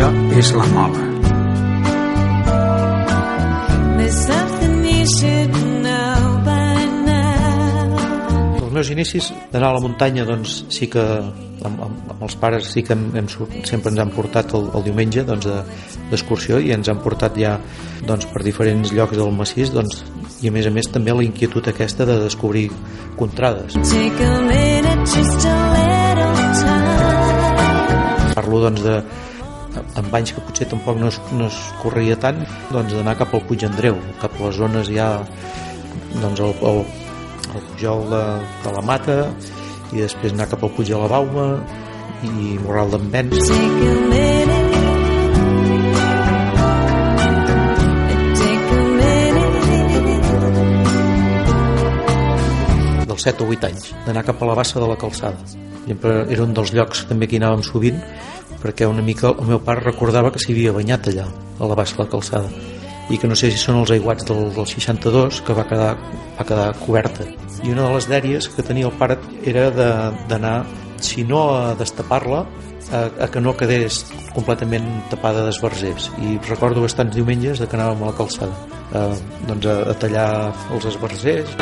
Això és la mola. Els meus inicis d'anar a la muntanya doncs sí que amb, amb, amb els pares sí que hem, hem, sempre ens han portat el, el diumenge doncs, d'excursió i ens han portat ja doncs, per diferents llocs del massís doncs, i a més a més també la inquietud aquesta de descobrir contrades. Parlo doncs de amb anys que potser tampoc no es, no es corria tant doncs d'anar cap al Puig Andreu cap a les zones ja doncs el, el, el Pujol de, de la Mata i després anar cap al Puig de la Bauma i Moral d'en Vents dels 7 o 8 anys d'anar cap a la bassa de la calçada. Era un dels llocs també que hi anàvem sovint perquè una mica el meu pare recordava que s'hi havia banyat allà a la bassa de la calçada i que no sé si són els aiguats del, del 62 que va quedar, va quedar coberta. I una de les dèries que tenia el pare era d'anar si no a destapar-la a, a que no quedés completament tapada d'esbarzers. I recordo bastants diumenges de que anàvem a la calçada a, doncs a, a tallar els esbarzers. I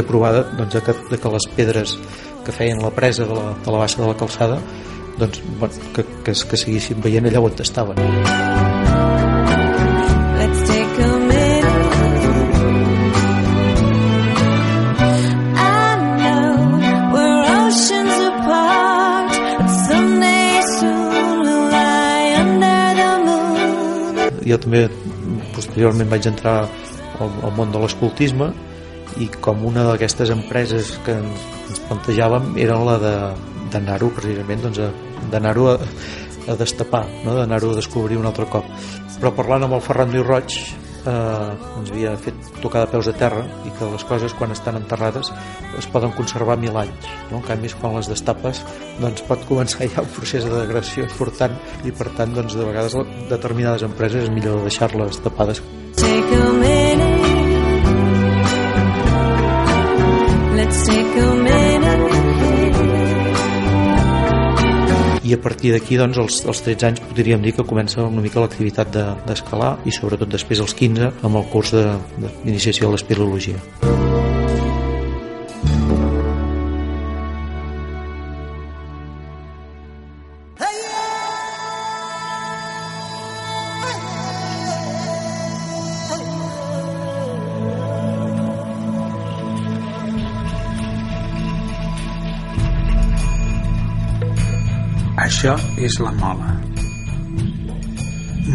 a provar doncs, que, de que les pedres que feien la presa de la, de la baixa de la calçada doncs, bueno, que, que, que seguissin veient allà on estaven. Jo també posteriorment vaig entrar al, al món de l'escoltisme i com una d'aquestes empreses que ens, plantejàvem era la d'anar-ho precisament doncs, d'anar-ho a, a destapar no? d'anar-ho a descobrir un altre cop però parlant amb el Ferran Lluís Roig eh, ens havia fet tocar de peus a terra i que les coses quan estan enterrades es poden conservar mil anys no? en canvi quan les destapes doncs pot començar ja un procés de degradació important i per tant doncs, de vegades determinades empreses és millor deixar-les tapades Take a i a partir d'aquí doncs, els, els 13 anys podríem dir que comença una mica l'activitat d'escalar de, i sobretot després als 15 amb el curs d'iniciació de, de l'espirologia. És la mola.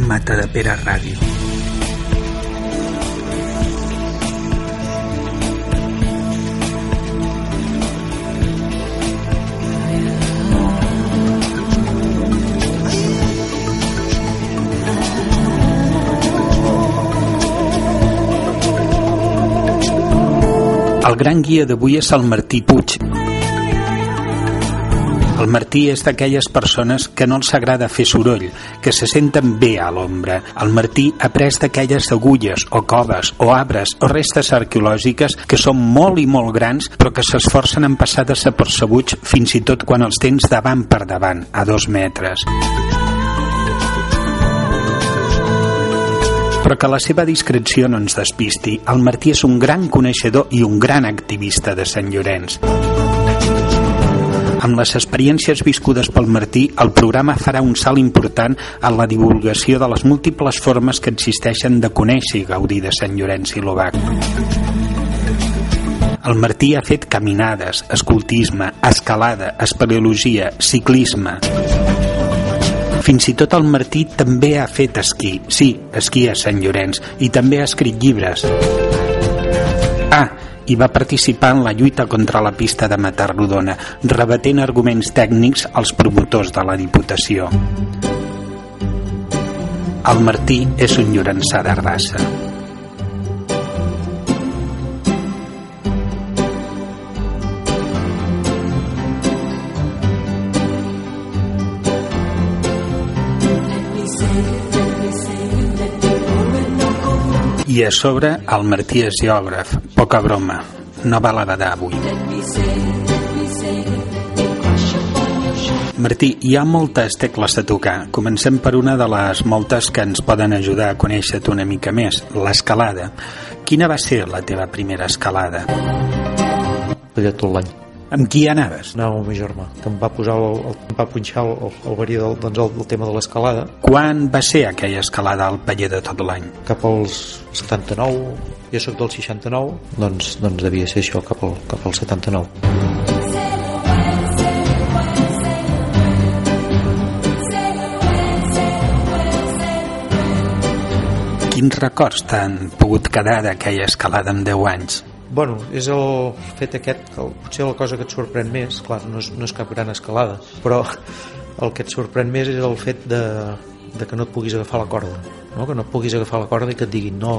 Matadepera Ràdio. El gran guia d'avui és el Martí Puig, el Martí és d'aquelles persones que no els agrada fer soroll, que se senten bé a l'ombra. El Martí ha pres d'aquelles agulles o coves o arbres o restes arqueològiques que són molt i molt grans però que s'esforcen en passar desapercebuts fins i tot quan els tens davant per davant, a dos metres. però que la seva discreció no ens despisti. El Martí és un gran coneixedor i un gran activista de Sant Llorenç. Amb les experiències viscudes pel Martí, el programa farà un salt important en la divulgació de les múltiples formes que existeixen de conèixer i gaudir de Sant Llorenç i l'Obac. El Martí ha fet caminades, escoltisme, escalada, espeleologia, ciclisme... Fins i tot el Martí també ha fet esquí. Sí, esquí a Sant Llorenç. I també ha escrit llibres. Ah, i va participar en la lluita contra la pista de Matarrodona, rebatent arguments tècnics als promotors de la Diputació. El Martí és un llorençà de I a sobre, el Martí és geògraf. Poca broma. No va la badar avui. Martí, hi ha moltes tecles a tocar. Comencem per una de les moltes que ens poden ajudar a conèixer-te una mica més, l'escalada. Quina va ser la teva primera escalada? Allà tot l'any. Amb qui anaves? Anava amb el meu germà, que em va posar el, el, em va punxar el, el, el verí del, doncs el, el tema de l'escalada Quan va ser aquella escalada al paller de tot l'any? cap als 79, jo sóc del 69, doncs, doncs devia ser això, cap al, cap al 79. Quins records t'han pogut quedar d'aquella escalada amb 10 anys? Bueno, és el fet aquest, que potser la cosa que et sorprèn més, clar, no és, no és cap gran escalada, però el que et sorprèn més és el fet de, de que no et puguis agafar la corda, no? que no et puguis agafar la corda i que et diguin no,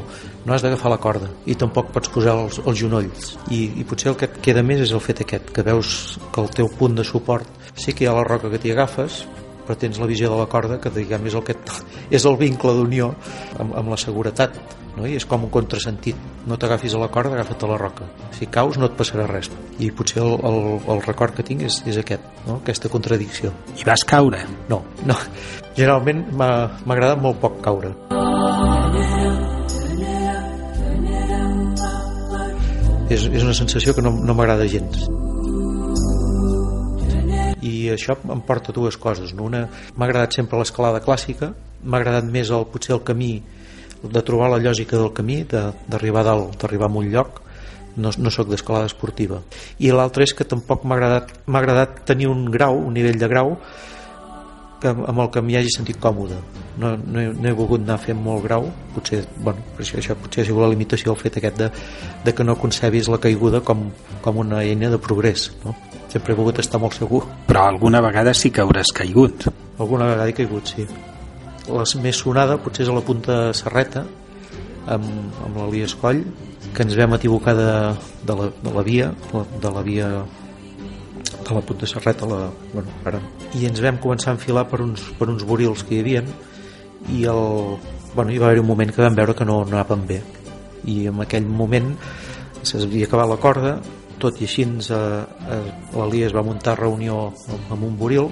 no has d'agafar la corda i tampoc pots posar els, els genolls I, i potser el que et queda més és el fet aquest, que veus que el teu punt de suport sí que hi ha la roca que t'hi agafes però tens la visió de la corda que diguem és el, que és el vincle d'unió amb, amb la seguretat no? i és com un contrasentit no t'agafis a la corda, agafa't a la roca si caus no et passarà res i potser el, el, el record que tinc és, és aquest no? aquesta contradicció I vas caure? no, no. generalment m'ha agradat molt poc caure és, és una sensació que no, no m'agrada gens i això em porta dues coses no? una, m'ha agradat sempre l'escalada clàssica m'ha agradat més el, potser el camí de trobar la lògica del camí de- d'arribar a dalt, d'arribar a un lloc no, no sóc d'escalada esportiva i l'altre és que tampoc m'ha agradat, agradat tenir un grau, un nivell de grau que, amb el que m'hi hagi sentit còmode no, no, he, no he volgut anar fent molt grau potser, bueno, per això, això potser ha sigut la limitació el fet aquest de, de que no concebis la caiguda com, com una eina de progrés no? sempre he volgut estar molt segur Però alguna vegada sí que hauràs caigut. alguna vegada he caigut, sí la més sonada potser és a la punta de Serreta amb, amb l'Elias Coll que ens vam equivocar de, de, la, de la via de la via de la punta de Serreta la, bueno, ara, i ens vam començar a enfilar per uns, per uns borils que hi havien i el, bueno, hi va haver un moment que vam veure que no, no anàvem bé. I en aquell moment s'havia acabat la corda tot i així eh, eh, l'Elias va muntar reunió amb, amb un boril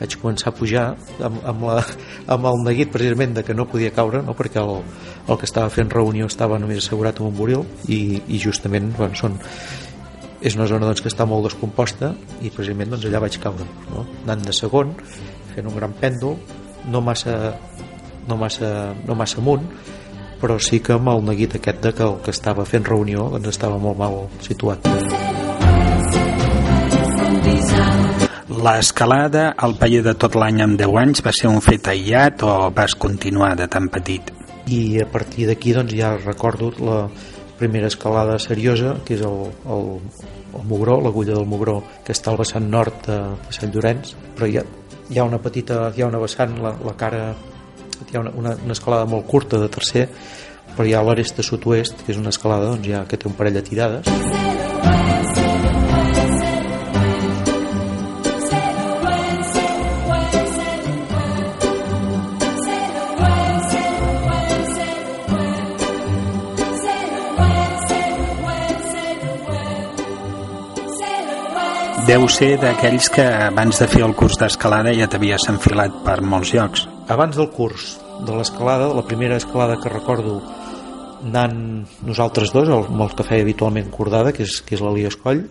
vaig començar a pujar amb, amb, la, amb el neguit precisament de que no podia caure no? perquè el, el que estava fent reunió estava només assegurat amb un boril i, i justament bueno, són, és una zona doncs, que està molt descomposta i precisament doncs, allà vaig caure no? anant de segon, fent un gran pèndol no massa no massa, no massa amunt però sí que amb el neguit aquest de que el que estava fent reunió doncs, estava molt mal situat L'escalada al paller de tot l'any amb 10 anys va ser un fet aïllat o vas continuar de tan petit? i a partir d'aquí doncs, ja recordo la primera escalada seriosa que és el, el, el Mugró, l'agulla del Mugró que està al vessant nord de, de Sant Llorenç però hi ha, hi ha una petita hi ha una vessant, la, la cara hi ha una, una, una escalada molt curta de tercer però hi ha l'aresta sud-oest que és una escalada doncs, ja, que té un parell de tirades Deu ser d'aquells que abans de fer el curs d'escalada ja t'havies enfilat per molts llocs. abans del curs de l'escalada, la primera escalada que recordo anant nosaltres dos, el, el que feia habitualment cordada, que és, que és l'Elias Coll,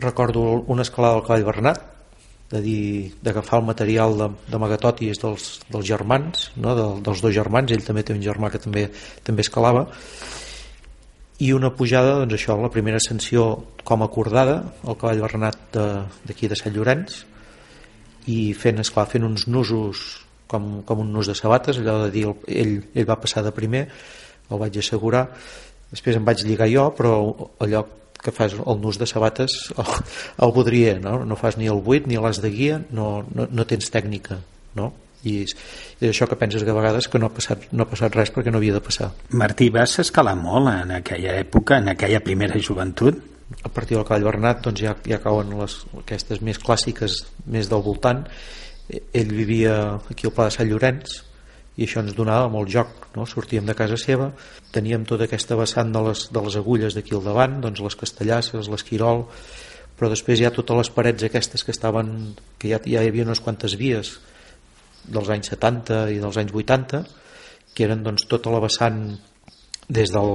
recordo una escalada al cavall Bernat, de dir d'agafar el material de, de Magatotis dels, dels germans, no? de, dels dos germans, ell també té un germà que també també escalava, i una pujada, doncs això, la primera ascensió com acordada, al cavall Bernat d'aquí de, de Sant Llorenç, i fent, esclar, fent uns nusos com, com un nus de sabates, allò de dir, el, ell, ell va passar de primer, el vaig assegurar, després em vaig lligar jo, però allò que fas el nus de sabates el, el voldria, no? no fas ni el buit ni l'as de guia, no, no, no tens tècnica, no? I és, és això que penses que a vegades que no ha, passat, no ha passat res perquè no havia de passar. Martí, vas escalar molt en aquella època, en aquella primera joventut? a partir del cavall Bernat doncs ja, ja cauen les, aquestes més clàssiques més del voltant Eh, ell vivia aquí al Pla de Sant Llorenç i això ens donava molt joc no? sortíem de casa seva teníem tota aquesta vessant de les, de les agulles d'aquí al davant doncs les castellasses, l'esquirol però després hi ha totes les parets aquestes que estaven que ja, ja hi havia unes quantes vies dels anys 70 i dels anys 80 que eren doncs tota la vessant des del,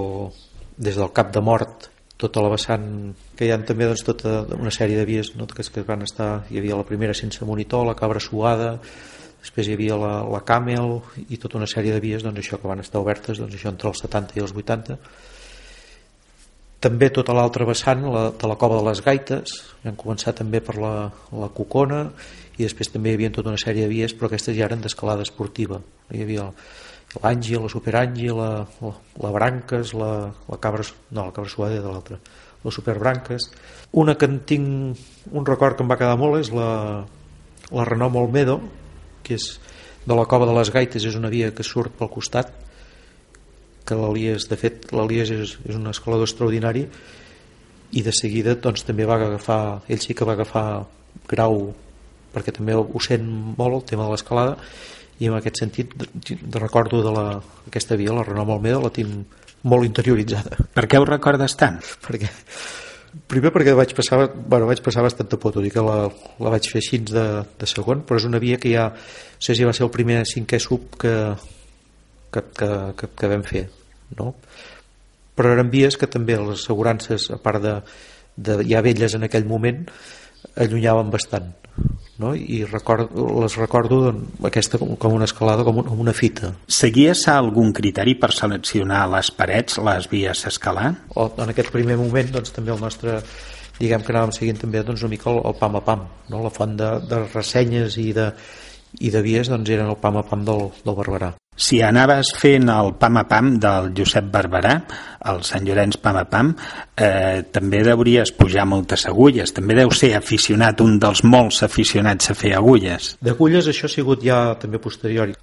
des del cap de mort tota la vessant que hi ha també doncs, tota una sèrie de vies no, que, que van estar, hi havia la primera sense monitor la cabra suada després hi havia la, la Camel i tota una sèrie de vies doncs, això que van estar obertes doncs, això entre els 70 i els 80 també tota l'altra vessant la, de la cova de les Gaites vam començar també per la, la Cocona i després també hi havia tota una sèrie de vies però aquestes ja eren d'escalada esportiva. Hi havia l'Àngel, la Superàngel la, la, la Branques la, la Cabra, no, la Cabra Suada de l'altra la Superbranques. Una que en tinc un record que em va quedar molt és la, la Renom Olmedo que és de la cova de les Gaites és una via que surt pel costat que l'Elies, de fet l'Elies és, és un escalador extraordinari i de seguida doncs també va agafar ell sí que va agafar grau perquè també ho sent molt el tema de l'escalada i en aquest sentit de, de recordo de la, aquesta via, la Renom Almeda la tinc molt interioritzada Per què ho recordes tant? perquè primer perquè vaig passar, bueno, vaig passar bastanta por tot i que la, la vaig fer així de, de segon però és una via que ja no sé si va ser el primer cinquè sub que, que, que, que, que vam fer no? però eren vies que també les assegurances a part de, de ja velles en aquell moment allunyaven bastant no? i record, les recordo doncs, aquesta com, una escalada, com, un, com una fita. Seguies algun criteri per seleccionar les parets, les vies a escalar? O, en aquest primer moment doncs, també el nostre diguem que anàvem seguint també doncs, una mica el, el pam a pam, no? la font de, de ressenyes i de, i de vies doncs, eren el pam a pam del, del Barberà. Si anaves fent el pam a pam del Josep Barberà, el Sant Llorenç pam a pam, eh, també deuries pujar moltes agulles. També deu ser aficionat, un dels molts aficionats a fer agulles. D'agulles això ha sigut ja també posterior.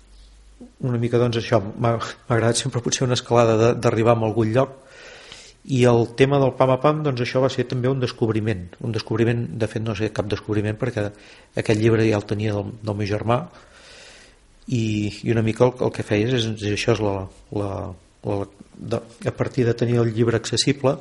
Una mica doncs això, m'ha agradat sempre potser una escalada d'arribar a algun lloc i el tema del pam a pam doncs això va ser també un descobriment un descobriment, de fet no sé cap descobriment perquè aquest llibre ja el tenia del, del meu germà i, i una mica el, el que feies és, és això és la, la, la, de, a partir de tenir el llibre accessible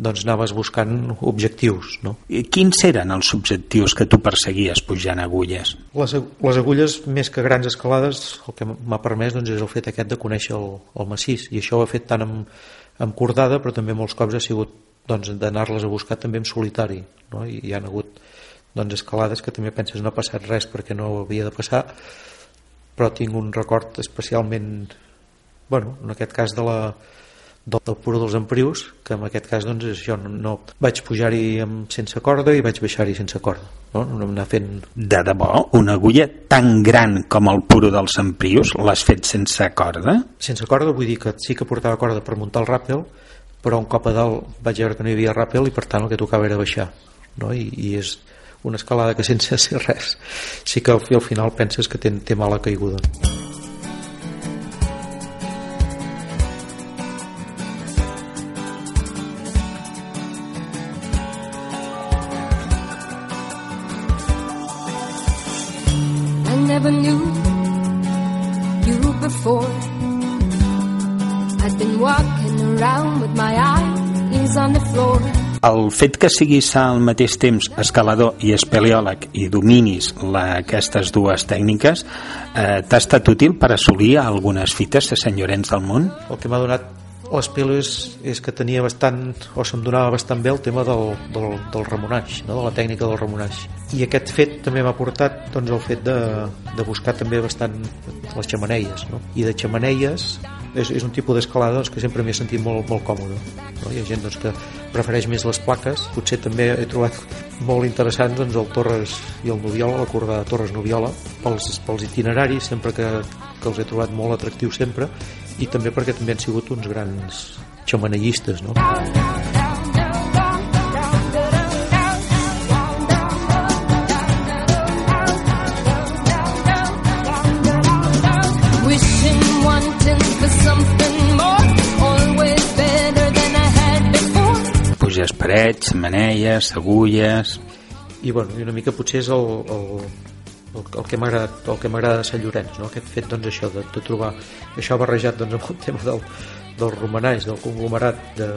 doncs anaves buscant objectius no? I quins eren els objectius que tu perseguies pujant agulles? Les, les agulles més que grans escalades el que m'ha permès doncs, és el fet aquest de conèixer el, el massís i això ho he fet tant amb, amb cordada però també molts cops ha sigut doncs, d'anar-les a buscar també en solitari no? i hi han hagut doncs, escalades que també penses no ha passat res perquè no havia de passar però tinc un record especialment bueno, en aquest cas de la, del, del Puro dels Emprius que en aquest cas doncs això no, no vaig pujar-hi sense corda i vaig baixar-hi sense corda no? no anar fent... De debò? Una agulla tan gran com el Puro dels Emprius l'has fet sense corda? Sense corda vull dir que sí que portava corda per muntar el ràpel però un cop a dalt vaig veure que no hi havia ràpel i per tant el que tocava era baixar no? I, i és una escalada que sense ser res sí que al, al final penses que té, té mala caiguda I que siguis al mateix temps escalador i espeleòleg i dominis la, aquestes dues tècniques eh, t'ha estat útil per assolir algunes fites de Sant Llorenç del Munt? el que m'ha donat l'espelo és, és que tenia bastant o se'm donava bastant bé el tema del, del, del remunaix, no? de la tècnica del remunaix i aquest fet també m'ha portat doncs, el fet de, de buscar també bastant les xamaneies no? i de xamaneies és, és un tipus d'escalada doncs, que sempre m'he sentit molt, molt còmode no? hi ha gent doncs, que prefereix més les plaques potser també he trobat molt interessants doncs, el Torres i el Noviola la corda de Torres Noviola pels, pels itineraris sempre que, que els he trobat molt atractius sempre i també perquè també han sigut uns grans xamaneistes no? Wishing, wanting for something more. Always better than I had before. Puges parets, maneies, agulles... i, bueno, i una mica potser és el, el, el, el que m'ha agradat el que m'agrada de Sant Llorenç no? aquest fet doncs això de, de trobar això barrejat doncs, amb el tema del, dels romanais, del conglomerat de,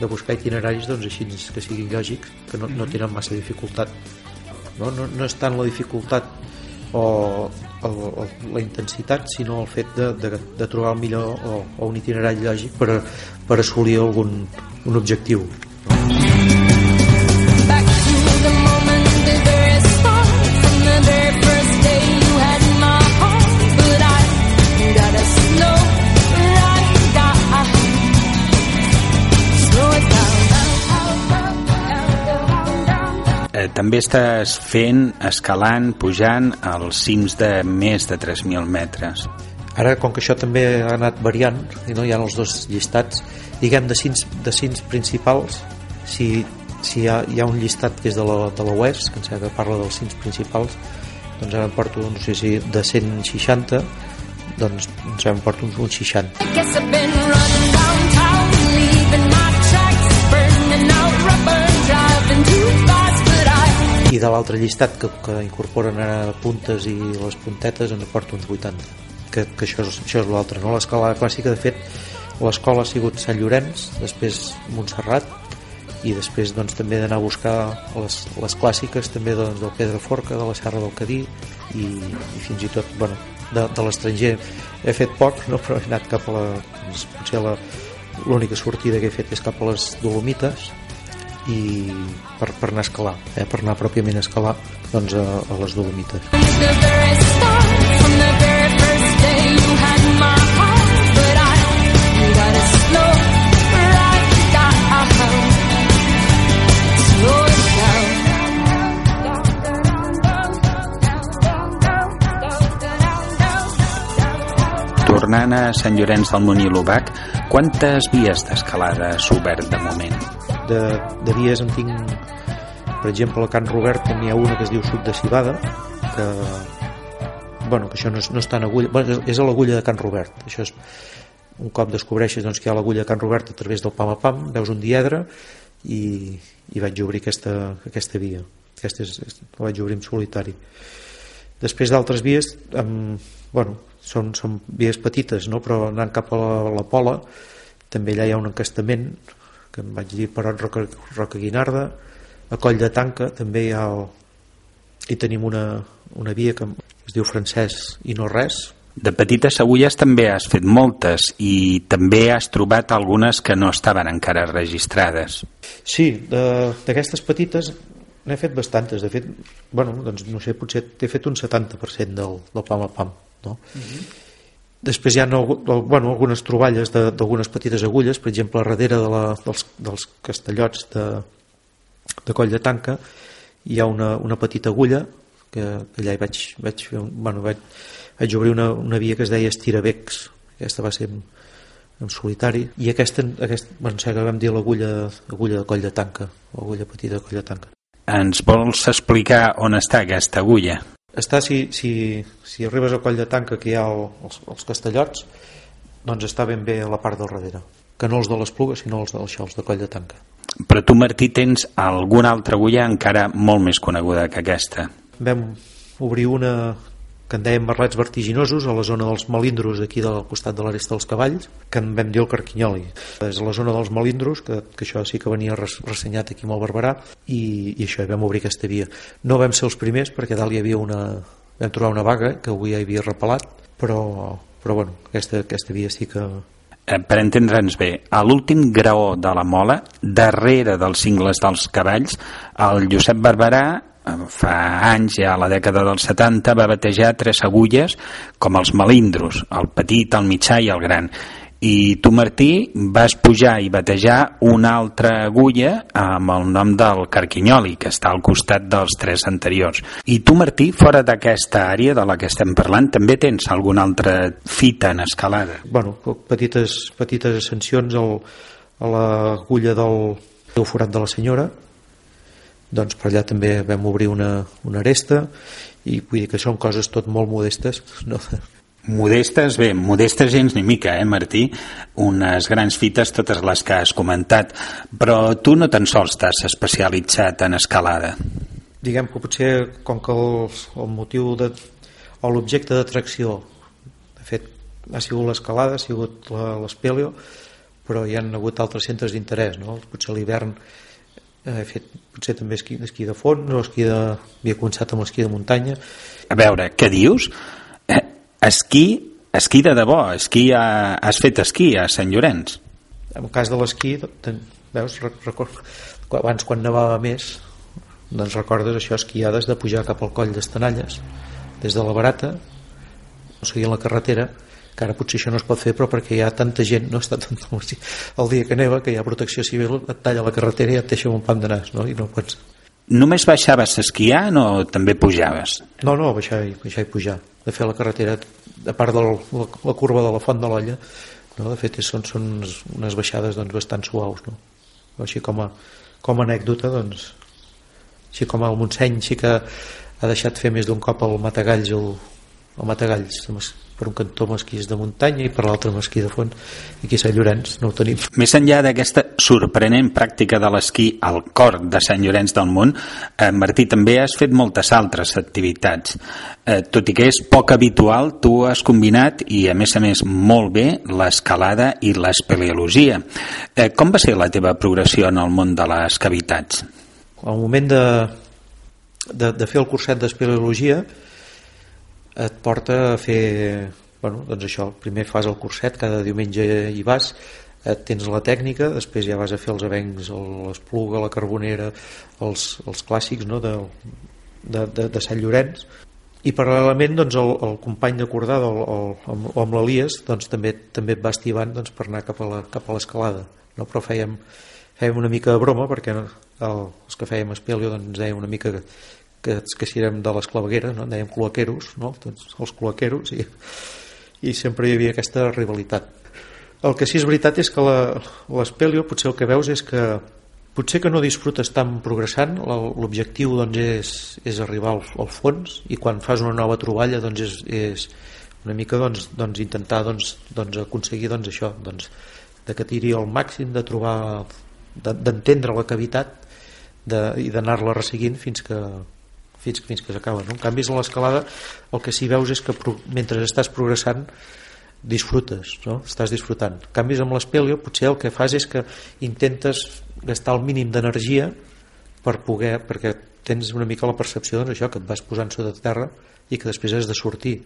de buscar itineraris doncs així que siguin lògics, que no, no tenen massa dificultat. No, no, no és tant la dificultat o, o, o la intensitat, sinó el fet de, de, de trobar el millor o, o un itinerari lògic per, per assolir algun un objectiu. Back també estàs fent, escalant, pujant als cims de més de 3.000 metres. Ara, com que això també ha anat variant, i no hi ha els dos llistats, diguem, de cims, de cims principals, si, si hi, ha, hi ha un llistat que és de la, de la West, que em sembla que parla dels cims principals, doncs ara em porto, no sé si de 160, doncs em porto uns, uns 60. I guess I've been running downtown, leaving my I de l'altre llistat que, que incorporen ara puntes i les puntetes en porto uns 80 que, que això és, això és l'altre no? l'escalada clàssica de fet l'escola ha sigut Sant Llorenç després Montserrat i després doncs, també d'anar a buscar les, les clàssiques també doncs, del Pedraforca, de la Serra del Cadí i, i fins i tot bueno, de, de l'estranger he fet poc no? però he anat cap a la doncs, potser l'única sortida que he fet és cap a les Dolomites i per, per anar a escalar eh? per anar pròpiament a escalar doncs, a, a les Dolomites Tornant a Sant Llorenç del l'Ubac, quantes vies d'escalada s'ha obert de moment? De, de vies en tinc per exemple a Can Robert n'hi ha una que es diu Sud de Cibada que bueno, que això no és, no és tan agulla bueno, és a l'agulla de Can Robert. Això és, un cop descobreixes doncs, que hi ha l'agulla de Can Robert a través del pam a pam veus un diedre i, i vaig obrir aquesta, aquesta via. Aquesta és, la vaig obrir en solitari. Després d'altres vies amb, bueno, són, són vies petites no? però anant cap a la, la Pola també allà hi ha un encastament que em vaig dir per Roca, Roca Guinarda a Coll de Tanca també hi ha el, hi tenim una, una via que es diu Francès i no res De petites agulles també has fet moltes i també has trobat algunes que no estaven encara registrades. Sí, de- d'aquestes petites n'he fet bastantes. De fet, bueno, doncs, no sé, potser t'he fet un 70% del, del pam a pam. No? Després hi ha no, bueno, algunes troballes d'algunes petites agulles, per exemple, a darrere de la, dels, dels castellots de, de Coll de Tanca hi ha una, una petita agulla que, allà hi vaig, vaig, fer bueno, vaig, vaig obrir una, una via que es deia Estirabecs aquesta va ser en, en solitari i aquesta, aquest, bueno, sé que vam dir l'agulla agulla de coll de tanca o agulla petita de coll de tanca Ens vols explicar on està aquesta agulla? Està si, si, si arribes al coll de tanca que hi ha el, els, els castellots doncs està ben bé a la part del darrere que no els de les plugues sinó els, els, els de coll de tanca Però tu, Martí, tens alguna altra agulla encara molt més coneguda que aquesta. vam obrir una que en dèiem merlets vertiginosos a la zona dels melindros aquí del costat de l'Aresta dels Cavalls que en vam dir el Carquinyoli. És la zona dels melindros que, que això sí que venia res, ressenyat aquí amb el Barberà i, i això, vam obrir aquesta via. No vam ser els primers perquè dalt hi havia una vam trobar una vaga que avui ja havia repelat però, però bueno, aquesta, aquesta via sí que Eh, per entendre'ns bé, a l'últim graó de la mola, darrere dels cingles dels cavalls, el Josep Barberà fa anys, ja a la dècada dels 70, va batejar tres agulles com els melindros, el petit, el mitjà i el gran. I tu, Martí, vas pujar i batejar una altra agulla amb el nom del Carquinyoli, que està al costat dels tres anteriors. I tu, Martí, fora d'aquesta àrea de la que estem parlant, també tens alguna altra fita en escalada? bueno, petites, petites ascensions al, a l'agulla del, del forat de la senyora doncs per allà també vam obrir una, una aresta i vull dir que són coses tot molt modestes no? Modestes, bé, modestes gens ni mica, eh, Martí? Unes grans fites, totes les que has comentat. Però tu no tan sols t'has especialitzat en escalada. diguem que potser com que el, el motiu de, o l'objecte d'atracció de fet ha sigut l'escalada ha sigut l'espelio però hi han hagut altres centres d'interès no? potser l'hivern he fet potser també esquí, esquí de fons o esquí de... havia començat amb l'esquí de muntanya A veure, què dius? Eh, esquí, esquí de debò, esquí a, has fet esquí a Sant Llorenç. en el cas de l'esquí veus, Re- record, abans quan nevava més doncs recordes això, esquiades de pujar cap al coll d'Estanalles des de la Barata o seguint la carretera que ara potser això no es pot fer però perquè hi ha tanta gent no està tant el dia que neva que hi ha protecció civil et talla la carretera i et deixa un pam de nas no? i no pots Només baixaves esquiant o també pujaves? no, no, baixar i, baixar i pujar de fer la carretera a part de la, la curva de la Font de l'Olla no? de fet és- són, són unes, unes baixades doncs, bastant suaus no? així com a, com a anècdota doncs, així com el Montseny sí que ha deixat fer més d'un cop el Matagalls el, el Matagalls per un cantó amb esquís de muntanya i per l'altre amb esquí de fons aquí a Sant Llorenç no ho tenim Més enllà d'aquesta sorprenent pràctica de l'esquí al cor de Sant Llorenç del Munt, eh, Martí, també has fet moltes altres activitats. Eh, tot i que és poc habitual, tu has combinat, i a més a més molt bé, l'escalada i l'espeleologia. Eh, com va ser la teva progressió en el món de les cavitats? al moment de, de, de fer el curset d'espeleologia et porta a fer bueno, doncs això, primer fas el curset cada diumenge hi vas et tens la tècnica, després ja vas a fer els avencs l'espluga, la carbonera els, els clàssics no, de, de, de, de Sant Llorenç i paral·lelament doncs, el, el company de cordada el, el, amb, amb l'Elies doncs, també, també et va estivant doncs, per anar cap a l'escalada no? però fèiem, fèiem una mica de broma perquè el, els que fèiem espelio doncs, ens una mica que, que, que si érem de les clavegueres no? dèiem cloaqueros no? tots els cloaqueros i, i sempre hi havia aquesta rivalitat el que sí és veritat és que l'espelio potser el que veus és que potser que no disfrutes tant progressant l'objectiu doncs és, és arribar al, al fons i quan fas una nova troballa doncs és, és una mica doncs, doncs intentar doncs, doncs aconseguir doncs això doncs, de que tiri al màxim de trobar de- d'entendre la cavitat de, i d'anar-la resseguint fins que fins, fins que s'acaba no? en canvi a l'escalada el que sí veus és que mentre estàs progressant disfrutes, no? estàs disfrutant. En canvi, amb l'espelio potser el que fas és que intentes gastar el mínim d'energia per poder, perquè tens una mica la percepció doncs, això, que et vas posant sota terra i que després has de sortir.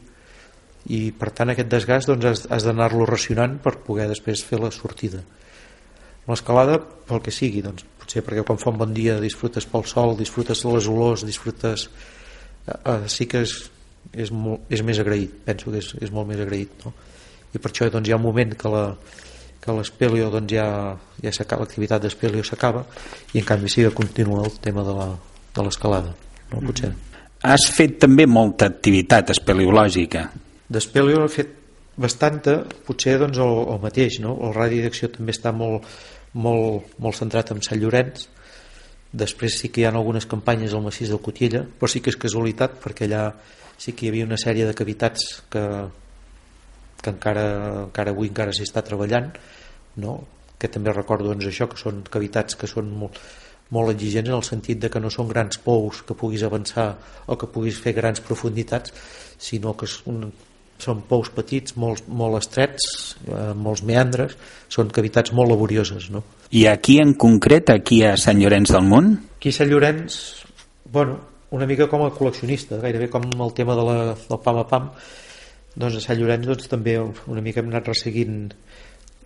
I per tant aquest desgast doncs, has, has d'anar-lo racionant per poder després fer la sortida. L'escalada, pel que sigui, doncs, potser perquè quan fa un bon dia disfrutes pel sol, disfrutes les olors, disfrutes... Eh, eh, sí que és, és, molt, és més agraït, penso que és, és molt més agraït, no? i per això doncs, hi ha un moment que la que l'espelio doncs, ja, ja s'acaba l'activitat d'espelio s'acaba i en canvi sí que continua el tema de la- de l'escalada no? potser Has fet també molta activitat espeleològica. d'espelio he fet bastanta potser doncs, el, el mateix no? el radi d'acció també està molt, molt, molt centrat en Sant Llorenç després sí que hi ha algunes campanyes al massís del Cotilla però sí que és casualitat perquè allà sí que hi havia una sèrie de cavitats que, que encara, encara avui encara s'hi està treballant no? que també recordo doncs, això que són cavitats que són molt, molt exigents en el sentit de que no són grans pous que puguis avançar o que puguis fer grans profunditats sinó que són, són pous petits molt, molt estrets eh, molts meandres són cavitats molt laborioses no? I aquí en concret, aquí a Sant Llorenç del Munt, Aquí a Sant Llorenç, bueno, una mica com a col·leccionista, gairebé com el tema de la, del pam a pam, doncs a Sant Llorenç doncs, també una mica hem anat resseguint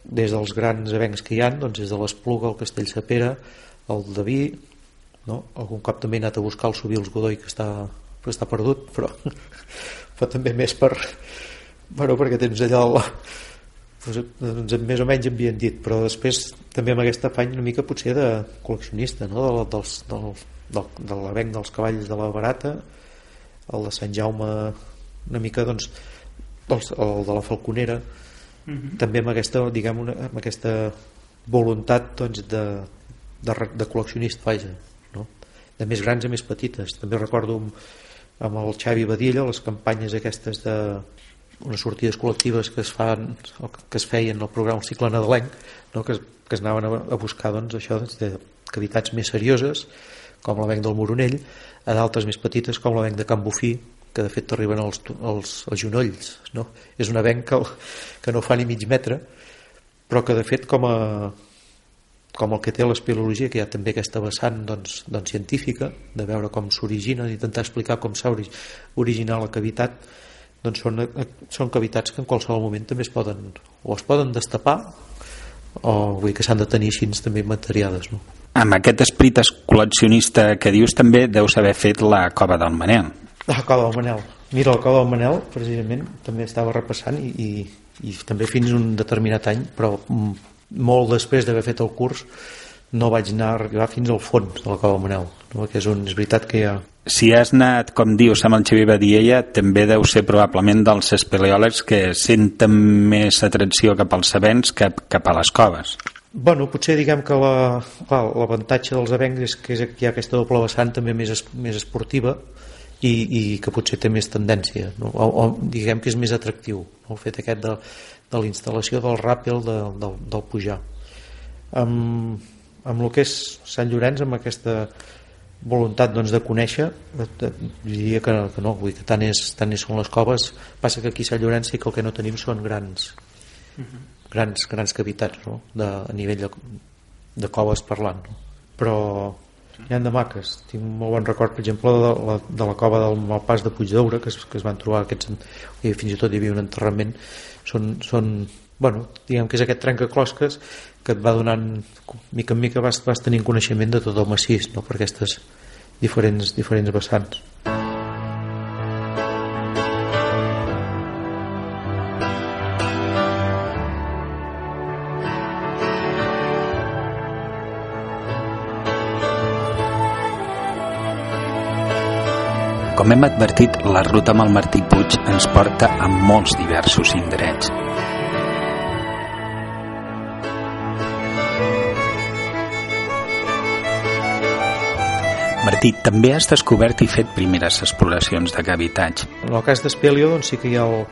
des dels grans avencs que hi han, doncs des de l'Espluga, el Castell Sapera, el de Vi, no? algun cop també he anat a buscar el Subils Godoy que està, que està perdut, però, però també més per, bueno, perquè tens allà el, doncs, més o menys havien dit però després també amb aquest afany una mica potser de col·leccionista no? del, dels, del, del, de l'avenc dels cavalls de la Barata el de Sant Jaume una mica doncs el, el de la Falconera també amb aquesta, diguem, una, amb aquesta voluntat doncs, de, de, de col·leccionista vaja, no? de més grans a més petites també recordo amb, amb el Xavi Badilla les campanyes aquestes de unes sortides col·lectives que es fan o que es feien al programa el cicle nadalenc no? que, que es anaven a, buscar doncs, això doncs, de cavitats més serioses com l'avenc del Moronell a d'altres més petites com l'avenc de Can Bufí que de fet t'arriben als, als, als genolls no? és un avenc que, que no fa ni mig metre però que de fet com a com el que té l'espeleologia, que hi ha també aquesta vessant doncs, doncs científica, de veure com s'origina, d'intentar explicar com s'ha ori originat la cavitat, doncs són, són cavitats que en qualsevol moment també es poden, o es poden destapar, o vull dir que s'han de tenir així també materiades. No? Amb aquest esprit col·leccionista que dius també deus haver fet la cova del Manel. La cova del Manel. Mira, la cova del Manel, precisament, també estava repassant i, i, i també fins un determinat any, però mm, molt després d'haver fet el curs no vaig anar a arribar fins al fons de la cova Manel, no? que és, un, és veritat que hi ha... Si has anat, com dius, amb el Xavier Badiella, també deu ser probablement dels espeleòlegs que senten més atracció cap als sabents que cap a les coves. Bueno, potser diguem que la- l'avantatge dels avencs és que, és que hi ha aquesta doble vessant també més, es, més esportiva i, i que potser té més tendència no? o, o diguem que és més atractiu no? el fet aquest de, de la instal·lació del ràpel de, del, del pujar amb, amb el que és Sant Llorenç amb aquesta voluntat doncs, de conèixer eh, diria que, que no vull dir que tant, és, tant és són les coves passa que aquí a Sant Llorenç sí que el que no tenim són grans grans, grans cavitats no? de, a nivell de, de coves parlant no? però hi han de maques tinc un molt bon record per exemple de la, de la cova del Malpàs de Puigdeura que es, que es van trobar aquests i fins i tot hi havia un enterrament. Són, són bueno, diguem que és aquest trencaclosques que et va donant mica en mica vas, vas tenint coneixement de tot el massís no? per aquestes diferents, diferents vessants Com hem advertit, la ruta amb el Martí Puig ens porta a molts diversos indrets. Martí, també has descobert i fet primeres exploracions de cavitats. En el cas d'Espelio doncs, sí que hi ha el,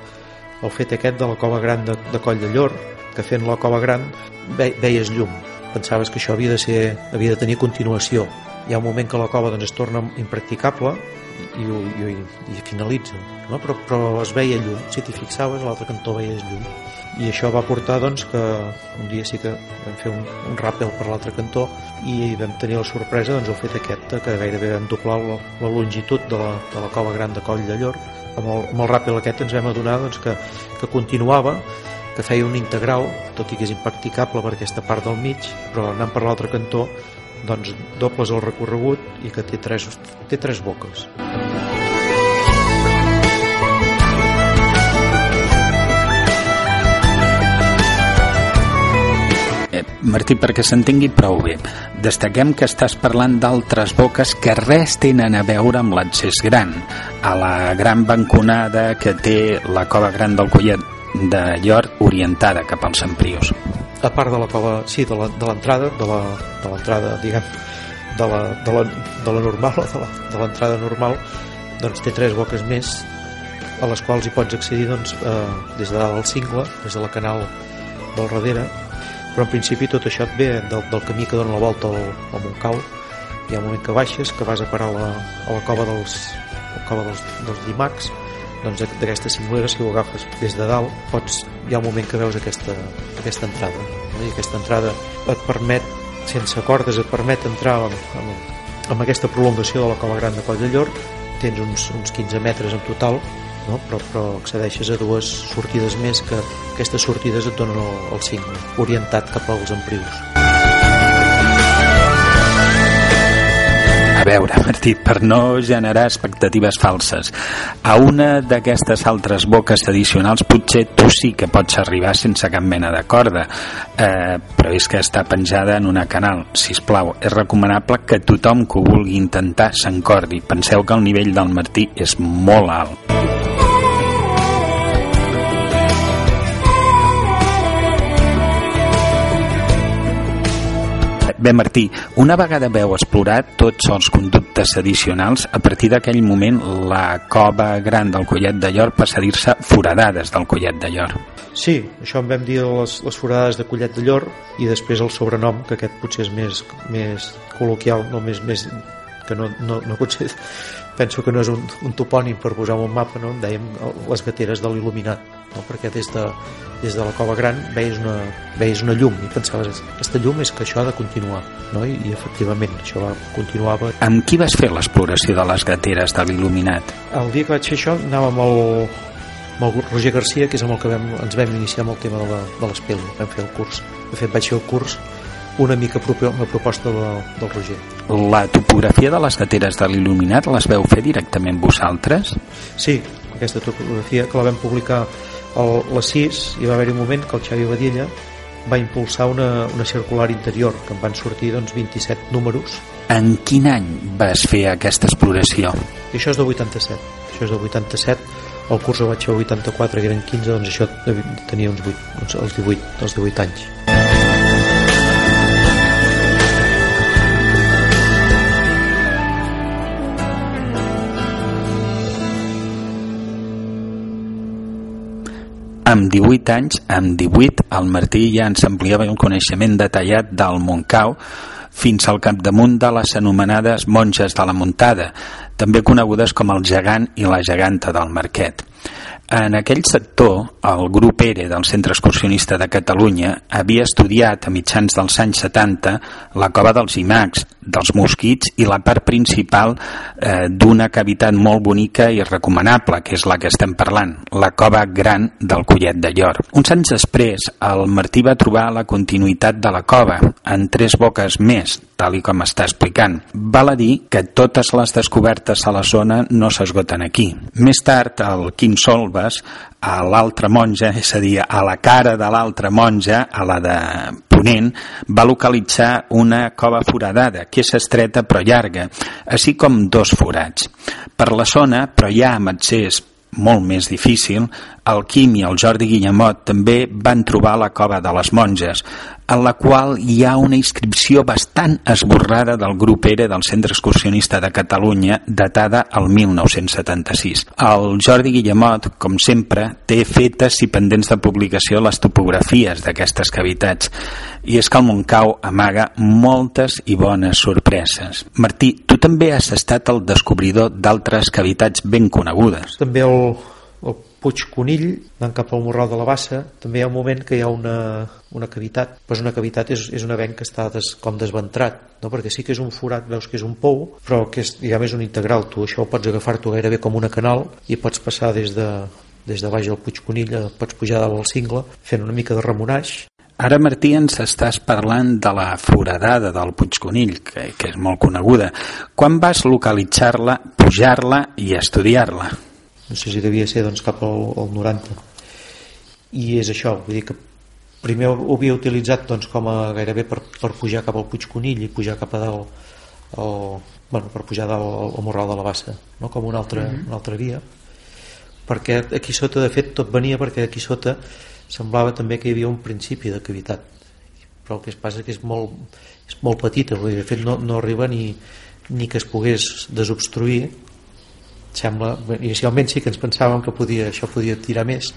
el fet aquest de la cova gran de, de Coll de Llor, que fent la cova gran ve, veies llum. Pensaves que això havia de, ser, havia de tenir continuació. Hi ha un moment que la cova doncs, es torna impracticable i, i, i, i finalitza, no? però, però es veia llum. Si t'hi fixaves, a l'altre cantó veies llum. I això va portar doncs, que un dia sí que vam fer un, un ràpel per l'altre cantó i vam tenir la sorpresa doncs, el fet aquest que gairebé vam doblar la, la longitud de la, de la cova gran de Coll de Llor amb el, amb el ràpel aquest ens vam adonar doncs, que, que continuava que feia un integral, tot i que és impracticable per aquesta part del mig, però anant per l'altre cantó doncs dobles el recorregut i que té tres, té tres boques. Eh, Martí, perquè s'entengui prou bé, destaquem que estàs parlant d'altres boques que res tenen a veure amb l'accés gran, a la gran banconada que té la cova gran del Collet de Llor orientada cap als Emprius. A part de la cova, sí, de l'entrada, de l'entrada, diguem, de la, de la, de la normal, de l'entrada normal, doncs té tres boques més a les quals hi pots accedir doncs, eh, des de dalt al cingle, des de la canal del darrere, però en principi tot això et ve del, del camí que dona la volta al, al Montcau. Hi ha un moment que baixes, que vas a parar a la, a la cova dels, la cova dels, dels llimacs, doncs d'aquestes cingleres, si ho agafes des de dalt, pots, hi ha un moment que veus aquesta, aquesta entrada. No? I aquesta entrada et permet, sense cordes, et permet entrar amb, amb, amb aquesta prolongació de la cova gran de Coll de Llor, tens uns, uns 15 metres en total, no? però, però accedeixes a dues sortides més que aquestes sortides et donen el, el cingle, orientat cap als emprius. A veure, Martí, per no generar expectatives falses, a una d'aquestes altres boques addicionals potser tu sí que pots arribar sense cap mena de corda, eh, però és que està penjada en una canal. Si plau, és recomanable que tothom que ho vulgui intentar s'encordi. Penseu que el nivell del Martí és molt alt. Bé, Martí, una vegada veu explorat tots els conductes addicionals, a partir d'aquell moment la cova gran del Collet de Llor passa a dir-se foradades del Collet de Llor. Sí, això en vam dir les, les forades de Collet de Llor i després el sobrenom, que aquest potser és més, més col·loquial, no més, més que no, no, no potser penso que no és un, un topònim per posar un mapa no? en dèiem eh, les gateres de l'il·luminat no? perquè des de, des de la cova gran veies una, veies una llum i pensaves, aquesta llum és que això ha de continuar no? I, i efectivament això va, continuava Amb qui vas fer l'exploració de les gateres de l'il·luminat? el dia que vaig fer això anava amb el, amb el Roger Garcia que és amb el que vam, ens vam iniciar amb el tema de la, de l'espeli, vam fer el curs de fet vaig fer el curs una mica propi, una proposta de, del Roger. La topografia de les gateres de l'il·luminat les veu fer directament vosaltres? Sí, aquesta topografia que la vam publicar el, la 6 i va haver-hi un moment que el Xavi Badilla va impulsar una, una circular interior que en van sortir doncs, 27 números. En quin any vas fer aquesta exploració? i això és de 87 això és de 87 el curs el vaig fer el 84 que eren 15 doncs això tenia uns 8, uns, els 18, els 18 anys Amb 18 anys, amb 18, el Martí ja ens ampliava el coneixement detallat del Montcau fins al capdamunt de les anomenades monges de la muntada, també conegudes com el gegant i la geganta del Marquet. En aquell sector, el grup ERE del Centre Excursionista de Catalunya havia estudiat a mitjans dels anys 70 la cova dels imacs, dels mosquits i la part principal eh, d'una cavitat molt bonica i recomanable, que és la que estem parlant, la cova gran del Collet de Llor. Uns anys després, el Martí va trobar la continuïtat de la cova en tres boques més, tal i com està explicant. Val a dir que totes les descobertes a la zona no s'esgoten aquí. Més tard, el Quim Solves, a l'altra monja, és a dir, a la cara de l'altra monja, a la de Ponent, va localitzar una cova foradada, que és estreta però llarga, així com dos forats. Per la zona, però ja amb accés molt més difícil, el Quim i el Jordi Guillemot també van trobar la cova de les monges, en la qual hi ha una inscripció bastant esborrada del grup ERE del Centre Excursionista de Catalunya, datada al 1976. El Jordi Guillemot, com sempre, té fetes i pendents de publicació les topografies d'aquestes cavitats, i és que el Montcau amaga moltes i bones sorpreses. Martí, tu també has estat el descobridor d'altres cavitats ben conegudes. també el Puig Conill anant cap al Morral de la Bassa també hi ha un moment que hi ha una, una cavitat pues una cavitat és, és un avenc que està des, com desventrat no? perquè sí que és un forat, veus que és un pou però que és, diguem, és un integral tu això pots agafar-t'ho gairebé com una canal i pots passar des de, des de baix del Puig Conill eh, pots pujar dalt al cingle fent una mica de remunaix Ara, Martí, ens estàs parlant de la foradada del Puigconill, que, que és molt coneguda. Quan vas localitzar-la, pujar-la i estudiar-la? No sé si devia ser doncs, cap al, al 90 i és això vull dir que primer ho havia utilitzat doncs, com a gairebé per, per pujar cap al Puig Conill i pujar cap a dalt el, bueno, per pujar dalt al, al Morral de la Bassa no? com una altra, mm -hmm. una altra via perquè aquí sota de fet tot venia perquè aquí sota semblava també que hi havia un principi de cavitat però el que es passa que és molt, és molt petita vull dir, de fet no, no arriba ni, ni que es pogués desobstruir sembla, inicialment sí que ens pensàvem que podia, això podia tirar més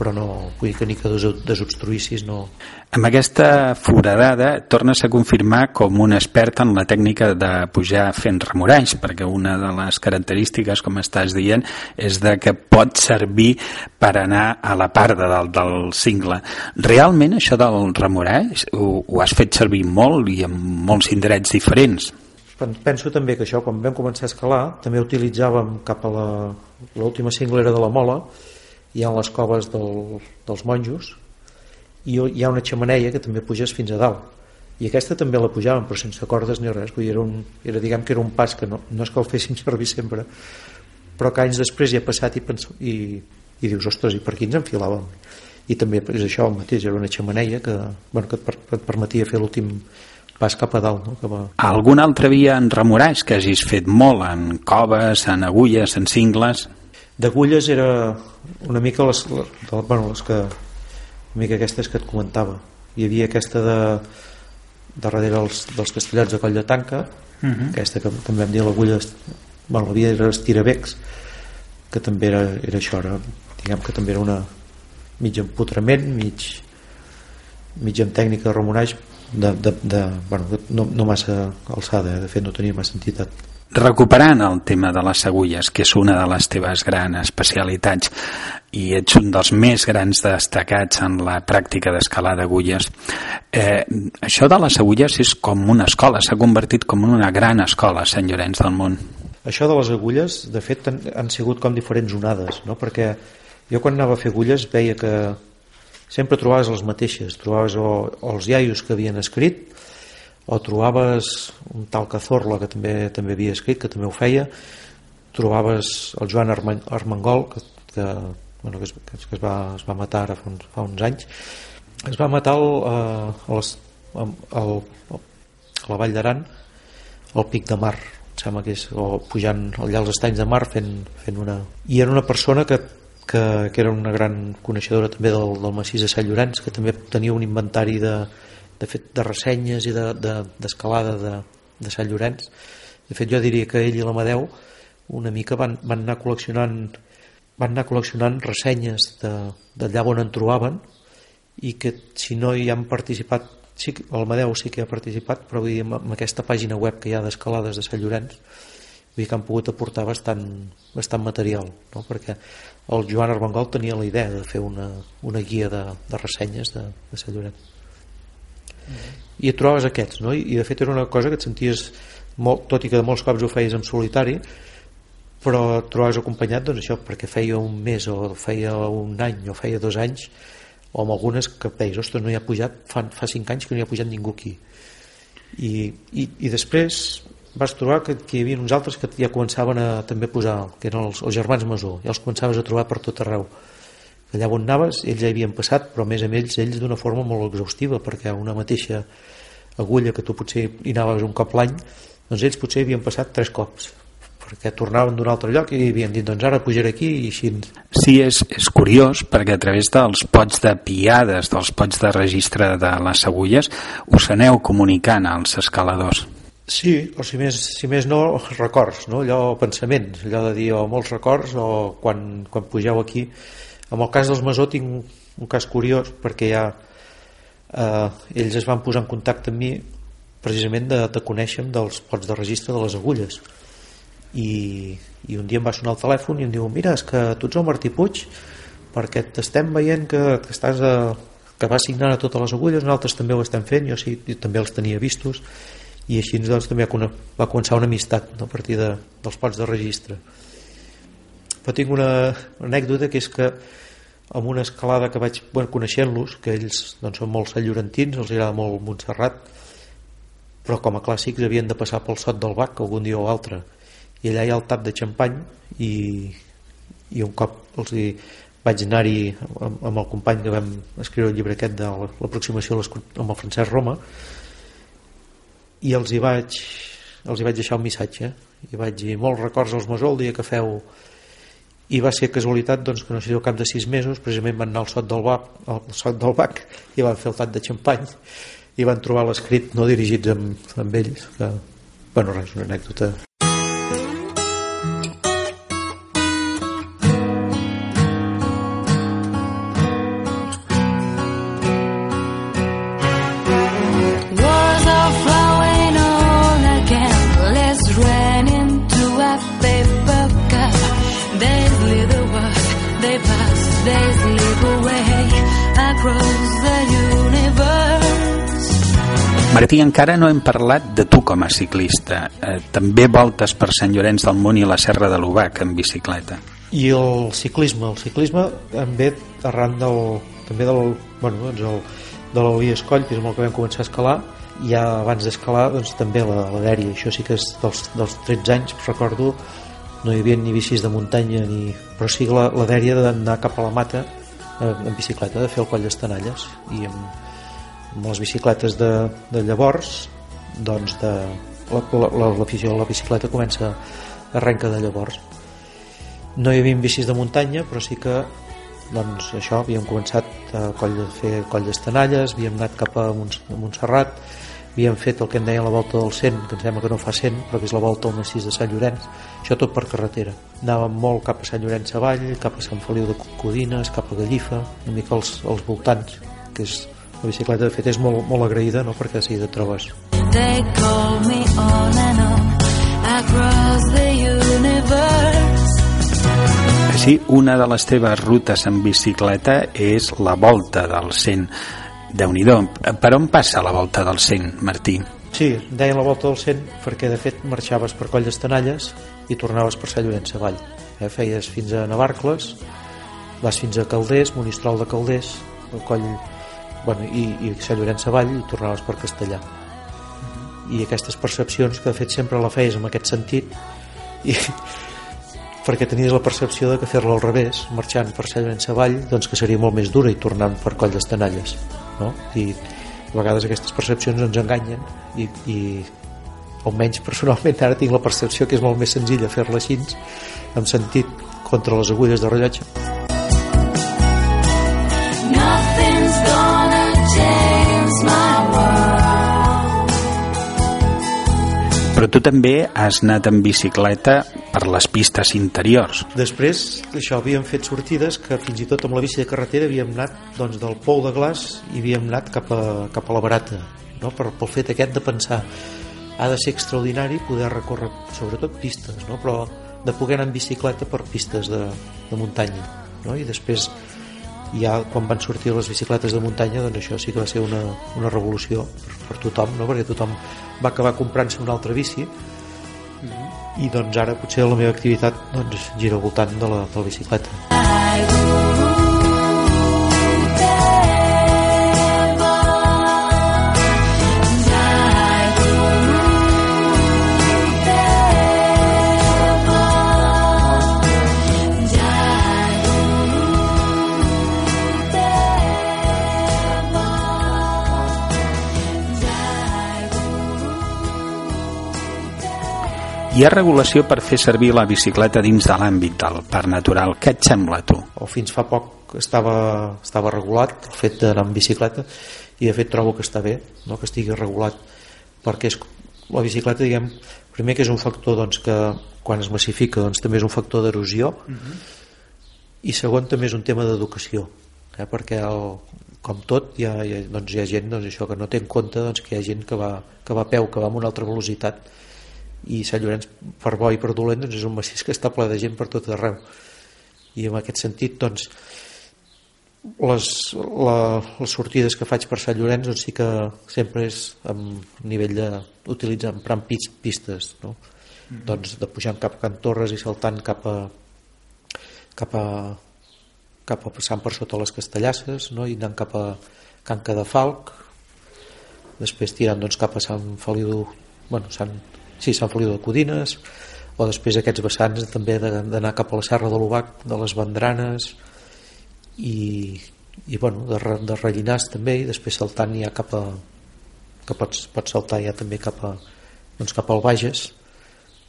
però no, vull que ni que des- desobstruïssis no, Amb aquesta foradada tornes a confirmar com un expert en la tècnica de pujar fent remoralls, perquè una de les característiques, com estàs dient, és de que pot servir per anar a la part de dalt del cingle. Realment això del remoralls ho, ho has fet servir molt i en molts indrets diferents. Pen- penso també que això quan vam començar a escalar també utilitzàvem cap a l'última cinglera de la Mola hi ha les coves del, dels monjos i hi ha una xamaneia que també puges fins a dalt. I aquesta també la pujàvem però sense cordes ni res vull dir, era, un, era, diguem que era un pas que no, no és que el féssim servir sempre però que anys després hi ha passat i, penso, i, i dius, ostres, i per aquí ens enfilàvem? I també és això el mateix, era una xamaneia que, bueno, que et, per, et permetia fer l'últim pas cap a dalt no? cap a, Algun altre via en remoralls que hagis fet molt, en coves, en agulles, en cingles? d'agulles era una mica les, les, de- bueno, les que una mica aquestes que et comentava hi havia aquesta de darrere dels, dels castellots de Coll de Tanca uh -huh. aquesta que, en vam dir l'agulla bueno, la via era estirabecs que també era, era això era, diguem que també era una mig empotrament mig, mig amb tècnica de remunaix de, de, de, bueno, no, no massa alçada, eh? de fet no tenia massa entitat. Recuperant el tema de les agulles, que és una de les teves grans especialitats i ets un dels més grans destacats en la pràctica d'escalar d'agulles, eh, això de les agulles és com una escola, s'ha convertit com una gran escola a Sant Llorenç del Munt. Això de les agulles, de fet, han, han sigut com diferents onades, no? perquè jo quan anava a fer agulles veia que sempre trobaves les mateixes, trobaves o, o els iaios que havien escrit, o trobaves un tal Cazorla que també també havia escrit, que també ho feia, trobaves el Joan Armengol, que, que, bueno, que, es, que es, va, es va matar ara fa uns, fa uns anys, es va matar el, eh, a, les, al, al, a la Vall d'Aran al Pic de Mar. Em sembla que és, o pujant allà als estanys de mar fent, fent una... i era una persona que, que, que era una gran coneixedora també del, del massís de Sant Llorenç que també tenia un inventari de, de, fet, de ressenyes i d'escalada de, de, de Sant Llorenç de fet jo diria que ell i l'Amadeu una mica van, van anar col·leccionant van anar col·leccionant ressenyes de, d'allà on en trobaven i que si no hi han participat sí, que- l'Amadeu sí que ha participat però vull dir, amb aquesta pàgina web que hi ha d'escalades de Sant Llorenç vull dir que han pogut aportar bastant, bastant material no? perquè el Joan Armengol tenia la idea de fer una, una guia de, de ressenyes de, de Sant Llorenç i et trobaves aquests no? I, i de fet era una cosa que et senties molt, tot i que de molts cops ho feies en solitari però et trobaves acompanyat doncs això perquè feia un mes o feia un any o feia dos anys o amb algunes que deies, ostres, no hi ha pujat fa, fa cinc anys que no hi ha pujat ningú aquí i, i, i després vas trobar que, que hi havia uns altres que ja començaven a també posar que eren els, els germans Masó. Ja els començaves a trobar per tot arreu. Allà on anaves ells ja havien passat però més amb ells ells d'una forma molt exhaustiva perquè una mateixa agulla que tu potser hi anaves un cop l'any doncs ells potser havien passat tres cops perquè tornaven d'un altre lloc i havien dit doncs ara pujaré aquí i així. Sí, és, és curiós perquè a través dels pots de piades, dels pots de registre de les agulles, us aneu comunicant als escaladors. Sí, o si més, si més no, records, no? allò pensaments, allò de dir o molts records o quan, quan pugeu aquí. En el cas dels Masó tinc un cas curiós perquè ja eh, ells es van posar en contacte amb mi precisament de, de conèixer dels pots de registre de les agulles i, i un dia em va sonar el telèfon i em diu mira, és que tu ets el Martí Puig perquè t'estem veient que, que estàs a, que vas signant a totes les agulles nosaltres també ho estem fent, jo sí, jo també els tenia vistos i així doncs, també va començar una amistat no, a partir de, dels pots de registre. Però tinc una anècdota que és que amb una escalada que vaig bueno, coneixent-los que ells doncs, són molt sallorentins els agrada molt Montserrat però com a clàssics havien de passar pel sot del Bac algun dia o altre. I allà hi ha el tap de xampany i, i un cop els hi vaig anar-hi amb, amb el company que vam escriure el llibre aquest de la- l'aproximació amb el Francesc Roma i els hi vaig els hi vaig deixar un missatge. I vaig dir molts records als Masó el dia que feu i va ser casualitat doncs, que no sé al cap de sis mesos precisament van anar al sot del Bac, al sot del Bac i van fer el tap de xampany. I van trobar l'escrit no dirigits amb, amb ells que, bueno res, una anècdota Martí, encara no hem parlat de tu com a ciclista. Eh, també voltes per Sant Llorenç del Munt i la Serra de l'Ubac en bicicleta. i el ciclisme el ciclisme em ve arran del, també del, bueno, doncs el, de l'Elia Escoll que és amb el que vam començar a escalar i ja abans d'escalar doncs, també la, la dèria això sí que és dels, dels 13 anys recordo no hi havia ni bicis de muntanya ni... però sí la, la dèria d'anar cap a la mata eh, en bicicleta, de fer el coll d'estanalles i amb, amb les bicicletes de, de llavors doncs de, l'afició la, la, bicicleta comença arrenca de llavors. No hi havia bicis de muntanya però sí que doncs això, havíem començat a coll, a fer coll d'estanalles havíem anat cap a, Mont a Montserrat havíem fet el que en deien la volta del 100 que em sembla que no fa 100 però que és la volta al massís de Sant Llorenç això tot per carretera. Anàvem molt cap a Sant Llorenç Savall cap a Sant Feliu de Codines cap a Gallifa una mica als, als voltants que és la bicicleta de fet és molt, molt agraïda no? perquè si te trobes They call me on and on across the universe. Així, una de les teves rutes en bicicleta és la volta del 100. déu nhi Per on passa la volta del 100, Martí? Sí, deien la volta del 100 perquè de fet marxaves per Coll d'Estanalles i tornaves per Sant Llorenç Savall. Eh, feies fins a Navarcles, vas fins a Calders, Monistrol de Calders, el Coll bueno, i, i Sant Llorenç Savall i tornaves per Castellà. I aquestes percepcions que de fet sempre la feies en aquest sentit i perquè tenies la percepció de que fer-la al revés, marxant per Sant Llorenç Savall, doncs que seria molt més dura i tornant per Coll d'Estanalles. No? I, a vegades aquestes percepcions ens enganyen i, i almenys personalment ara tinc la percepció que és molt més senzilla fer-la així en sentit contra les agulles de rellotge Nothing's Però tu també has anat en bicicleta per les pistes interiors. després d'això havíem fet sortides que fins i tot amb la bici de carretera havíem anat doncs, del Pou de Glaç i havíem anat cap a, cap a la Barata no? per, pel fet aquest de pensar ha de ser extraordinari poder recórrer sobretot pistes no? però de poder anar en bicicleta per pistes de, de muntanya no? i després ja quan van sortir les bicicletes de muntanya doncs això sí que va ser una, una revolució per, per tothom, no? perquè tothom va acabar comprant-se una altra bici. I doncs ara potser la meva activitat doncs, gira al voltant de la, de la bicicleta Hi ha regulació per fer servir la bicicleta dins de l'àmbit del parc natural. Què et sembla, a tu? o fins fa poc estava, estava regulat el fet d'anar en bicicleta i de fet trobo que està bé no? que estigui regulat perquè és, la bicicleta diguem, primer que és un factor doncs, que quan es massifica doncs, també és un factor d'erosió i segon també és un tema d'educació eh? perquè el, com tot hi ha, hi ha, doncs, hi ha gent doncs, això que no té en compte doncs, que hi ha gent que va, que va a peu, que va amb una altra velocitat i Sant Llorenç per bo i per dolent doncs, és un massís que està ple de gent per tot arreu i en aquest sentit doncs les, la, les sortides que faig per Sant Llorenç doncs sí que sempre és amb nivell d'utilitzar emprant pis, pistes no? doncs de pujar cap a Can Torres i saltant cap a cap a cap a passant per sota les Castellasses no? i anant cap a Can Cadafalc després tirant doncs, cap a Sant Feliu bueno, Sant, sí, Sant Feliu de Codines o després aquests vessants també d'anar cap a la Serra de l'Ubac de les Vendranes i, i bueno, de, de Rellinars també i després saltant ja cap a que pots, pots saltar ja també cap a doncs cap al Bages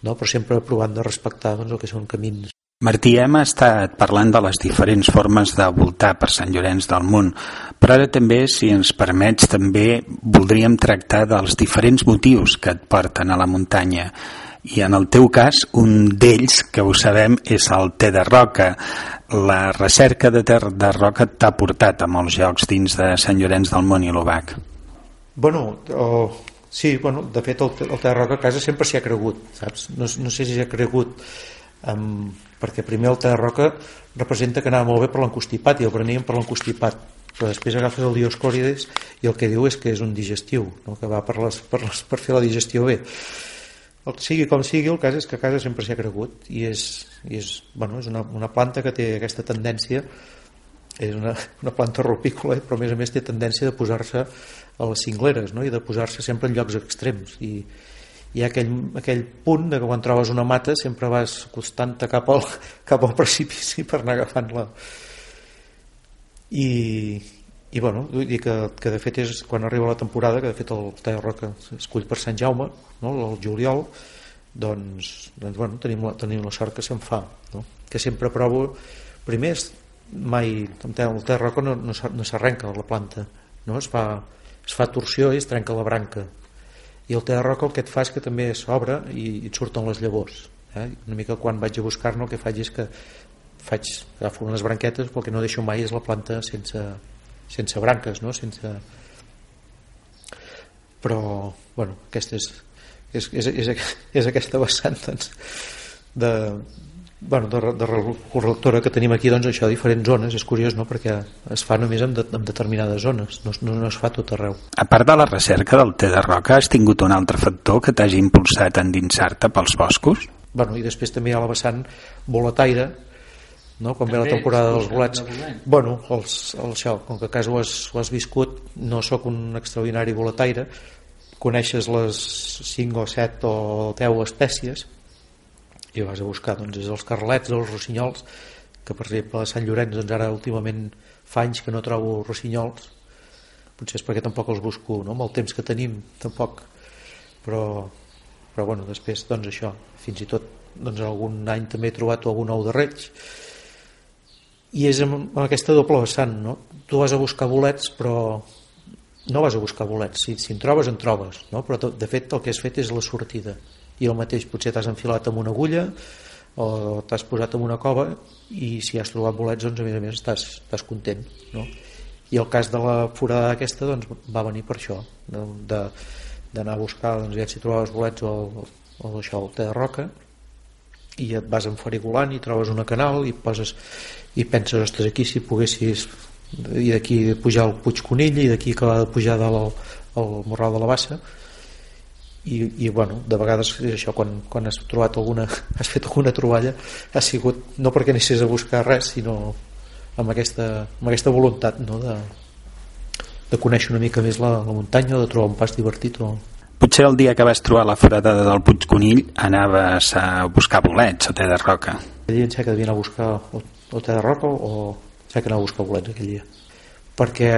no? però sempre provant de respectar doncs, el que són camins Martí, hem estat parlant de les diferents formes de voltar per Sant Llorenç del Munt, però ara també, si ens permets, també voldríem tractar dels diferents motius que et porten a la muntanya. I en el teu cas, un d'ells, que ho sabem, és el té de roca. La recerca de té de roca t'ha portat a molts jocs dins de Sant Llorenç del Munt i l'Obac. Bueno, o, sí, bueno, de fet el, el Terra Roca a casa sempre s'hi ha cregut, saps? No, no sé si ha cregut um, perquè primer el Terra Roca representa que anava molt bé per l'encostipat i el preníem per l'encostipat però després agafes el dioscòrides i el que diu és que és un digestiu no? que va per, les, per, les, per fer la digestió bé el, sigui com sigui, el cas és que a casa sempre s'hi ha cregut i és, i és, bueno, és una, una planta que té aquesta tendència és una, una planta rupícola però a més a més té tendència de posar-se a les cingleres no? i de posar-se sempre en llocs extrems i hi ha aquell, aquell punt de que quan trobes una mata sempre vas acostant-te cap al, cap al precipici per anar agafant-la i, i bueno, vull dir que, que de fet és quan arriba la temporada que de fet el Talla Roca escull per Sant Jaume no? el juliol doncs, doncs bueno, tenim, la, tenim la sort que se'n fa no? que sempre provo primer mai el Talla Roca no, no s'arrenca la planta no? es, fa, es fa torsió i es trenca la branca i el Talla Roca el que et fa és que també s'obre i, i et surten les llavors eh? una mica quan vaig a buscar-ne el que faig és que faig, agafo unes branquetes però el que no deixo mai és la planta sense, sense branques no? sense, però bueno, aquesta és, és, és, és, és aquesta vessant doncs, de, bueno, de, de recollectora que tenim aquí doncs això, diferents zones, és curiós no? perquè es fa només en, de, en determinades zones no, no, no es fa tot arreu A part de la recerca del té de roca, has tingut un altre factor que t'hagi impulsat a endinsar-te pels boscos? bueno, i després també hi ha la vessant boletaire no? quan ve la També temporada dels ets bolets de bueno, els, el, això, com que a casa ho has, ho has viscut no sóc un extraordinari boletaire coneixes les 5 o 7 o 10 espècies i vas a buscar doncs, és els carrelets, els rossinyols que per exemple a Sant Llorenç doncs ara últimament fa anys que no trobo rossinyols potser és perquè tampoc els busco no? amb el temps que tenim tampoc però, però bueno, després doncs això, fins i tot doncs, algun any també he trobat algun ou de reig i és amb aquesta doble vessant no? tu vas a buscar bolets però no vas a buscar bolets si, si en trobes en trobes no? però de fet el que has fet és la sortida i el mateix potser t'has enfilat amb una agulla o t'has posat en una cova i si has trobat bolets doncs a més a més estàs, estàs content no? i el cas de la forada aquesta doncs, va venir per això d'anar a buscar doncs, ja si trobaves bolets o, o això, el té de roca i et vas enfarigolant i trobes una canal i poses i penses, ostres, aquí si poguessis i d'aquí pujar al Puig Conill i d'aquí acabar de pujar al, al Morral de la Bassa i, i bueno, de vegades és això quan, quan has trobat alguna has fet alguna troballa ha sigut no perquè anessis a buscar res sinó amb aquesta, amb aquesta voluntat no? de, de conèixer una mica més la, la muntanya de trobar un pas divertit o, Potser el dia que vas trobar la foradada del Puig Conill anaves a buscar bolets o té de roca. aquell dia em sembla que devien anar a buscar o, o té de roca o em sembla que anava a buscar bolets aquell dia perquè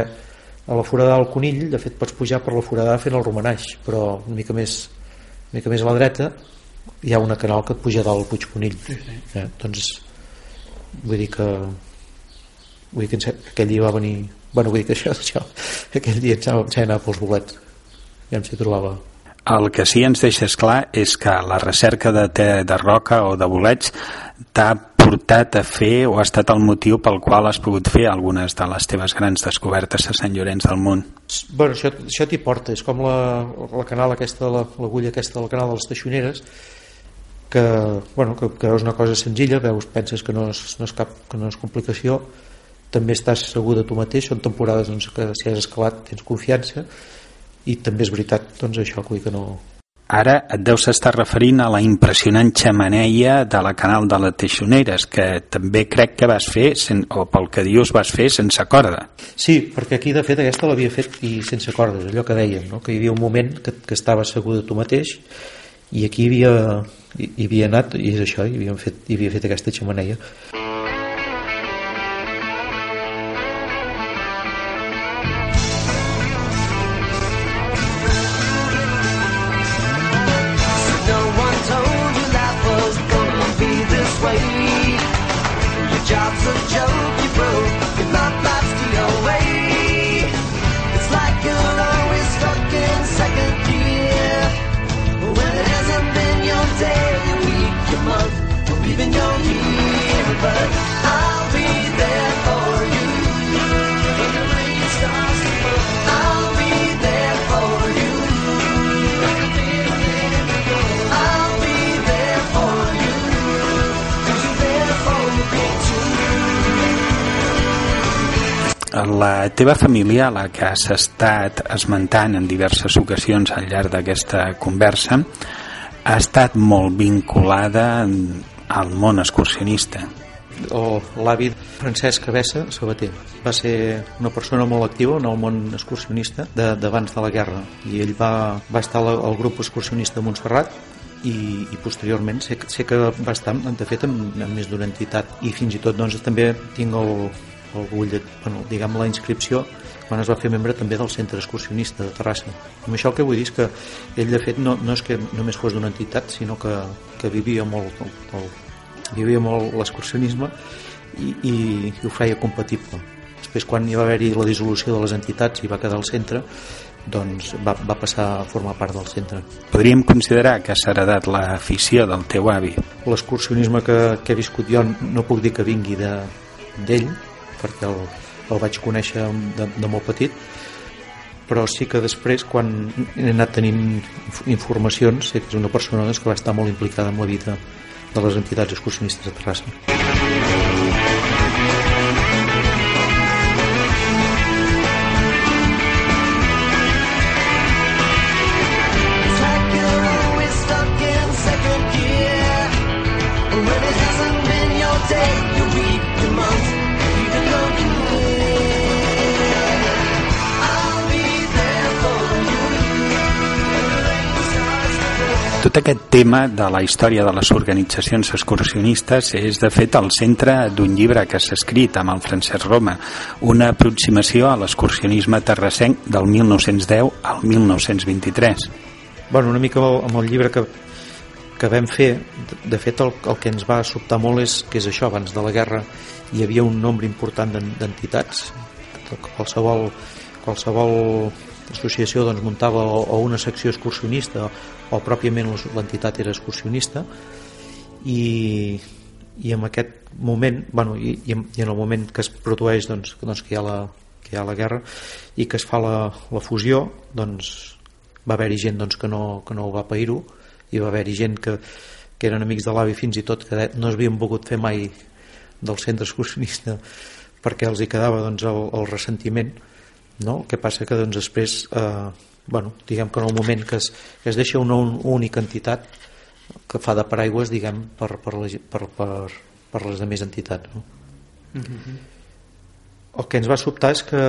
a la forada del Conill de fet pots pujar per la forada fent el romanatge però una mica més una mica més a la dreta hi ha una canal que et puja dalt al Puig Conill Sí, sí. eh, doncs vull dir que vull dir que aquell dia va venir bueno, vull dir que això, això aquell dia em sembla anar pels bolets ja em s'hi trobava El que sí ens deixes clar és que la recerca de té de roca o de bolets t'ha portat a fer o ha estat el motiu pel qual has pogut fer algunes de les teves grans descobertes a Sant Llorenç del Munt. bueno, això, això t'hi porta és com la, la canal aquesta la- l'agulla aquesta del canal de les Teixoneres que, bueno, que, que veus una cosa senzilla veus, penses que no és, no és cap que no és complicació també estàs segur de tu mateix són temporades doncs, que si has escalat tens confiança i també és veritat doncs això que no, Ara et deus estar referint a la impressionant xamaneia de la canal de les Teixoneres, que també crec que vas fer, sen, o pel que dius vas fer, sense corda. Sí, perquè aquí de fet aquesta l'havia fet i sense cordes, allò que dèiem, no? que hi havia un moment que, que estava segur de tu mateix i aquí hi havia, hi, hi havia anat i és això, hi havia fet, hi havia fet aquesta xamaneia. No La teva família, la que has estat esmentant en diverses ocasions al llarg d'aquesta conversa, ha estat molt vinculada al món excursionista. o l'avi Francesc Cabessa Sabater. Va ser una persona molt activa en el món excursionista de- d'abans de, la guerra. I ell va, va estar al, grup excursionista de Montserrat i, i posteriorment sé, sé que va estar de fet en, en més d'una entitat. I fins i tot doncs, també tinc el, el butllet, bueno, diguem la inscripció quan es va fer membre també del centre excursionista de Terrassa. Amb això el que vull dir és que ell de fet no, no és que només fos d'una entitat sinó que, que vivia molt el, el, vivia molt l'excursionisme i, i, i ho feia compatible. Després quan hi va haver-hi la dissolució de les entitats i va quedar al centre doncs va, va passar a formar part del centre. Podríem considerar que s'ha heredat l'afició del teu avi. l'excursionisme que, que he viscut jo no puc dir que vingui de- d'ell perquè el, el vaig conèixer de, de molt petit però sí que després quan he anat tenint inf- informacions sé que és una persona doncs, que va estar molt implicada en la vida de les entitats excursionistes de Terrassa Tot aquest tema de la història de les organitzacions excursionistes és, de fet, el centre d'un llibre que s'ha escrit amb el Francesc Roma, una aproximació a l'excursionisme terrassenc del 1910 al 1923. bueno, una mica amb el, llibre que, que vam fer de, fet el, el que ens va sobtar molt és que és això, abans de la guerra hi havia un nombre important d'en- d'entitats qualsevol qualsevol associació doncs, muntava o, o una secció excursionista o pròpiament l'es- l'entitat era excursionista i, i en aquest moment bueno, i, i, en, i en el moment que es produeix doncs, doncs que, hi ha la, que hi ha la guerra i que es fa la, la fusió doncs va haver-hi gent doncs, que, no, que no va pair-ho i va haver-hi gent que, que eren amics de l'avi fins i tot que no s'havien volgut fer mai del centre excursionista perquè els hi quedava doncs, el, el ressentiment no? el que passa que doncs, després eh, bueno, diguem que en el moment que es, que es deixa una un, única entitat que fa de paraigües diguem per, per, la, per, per, per les altres entitats no? el que ens va sobtar és que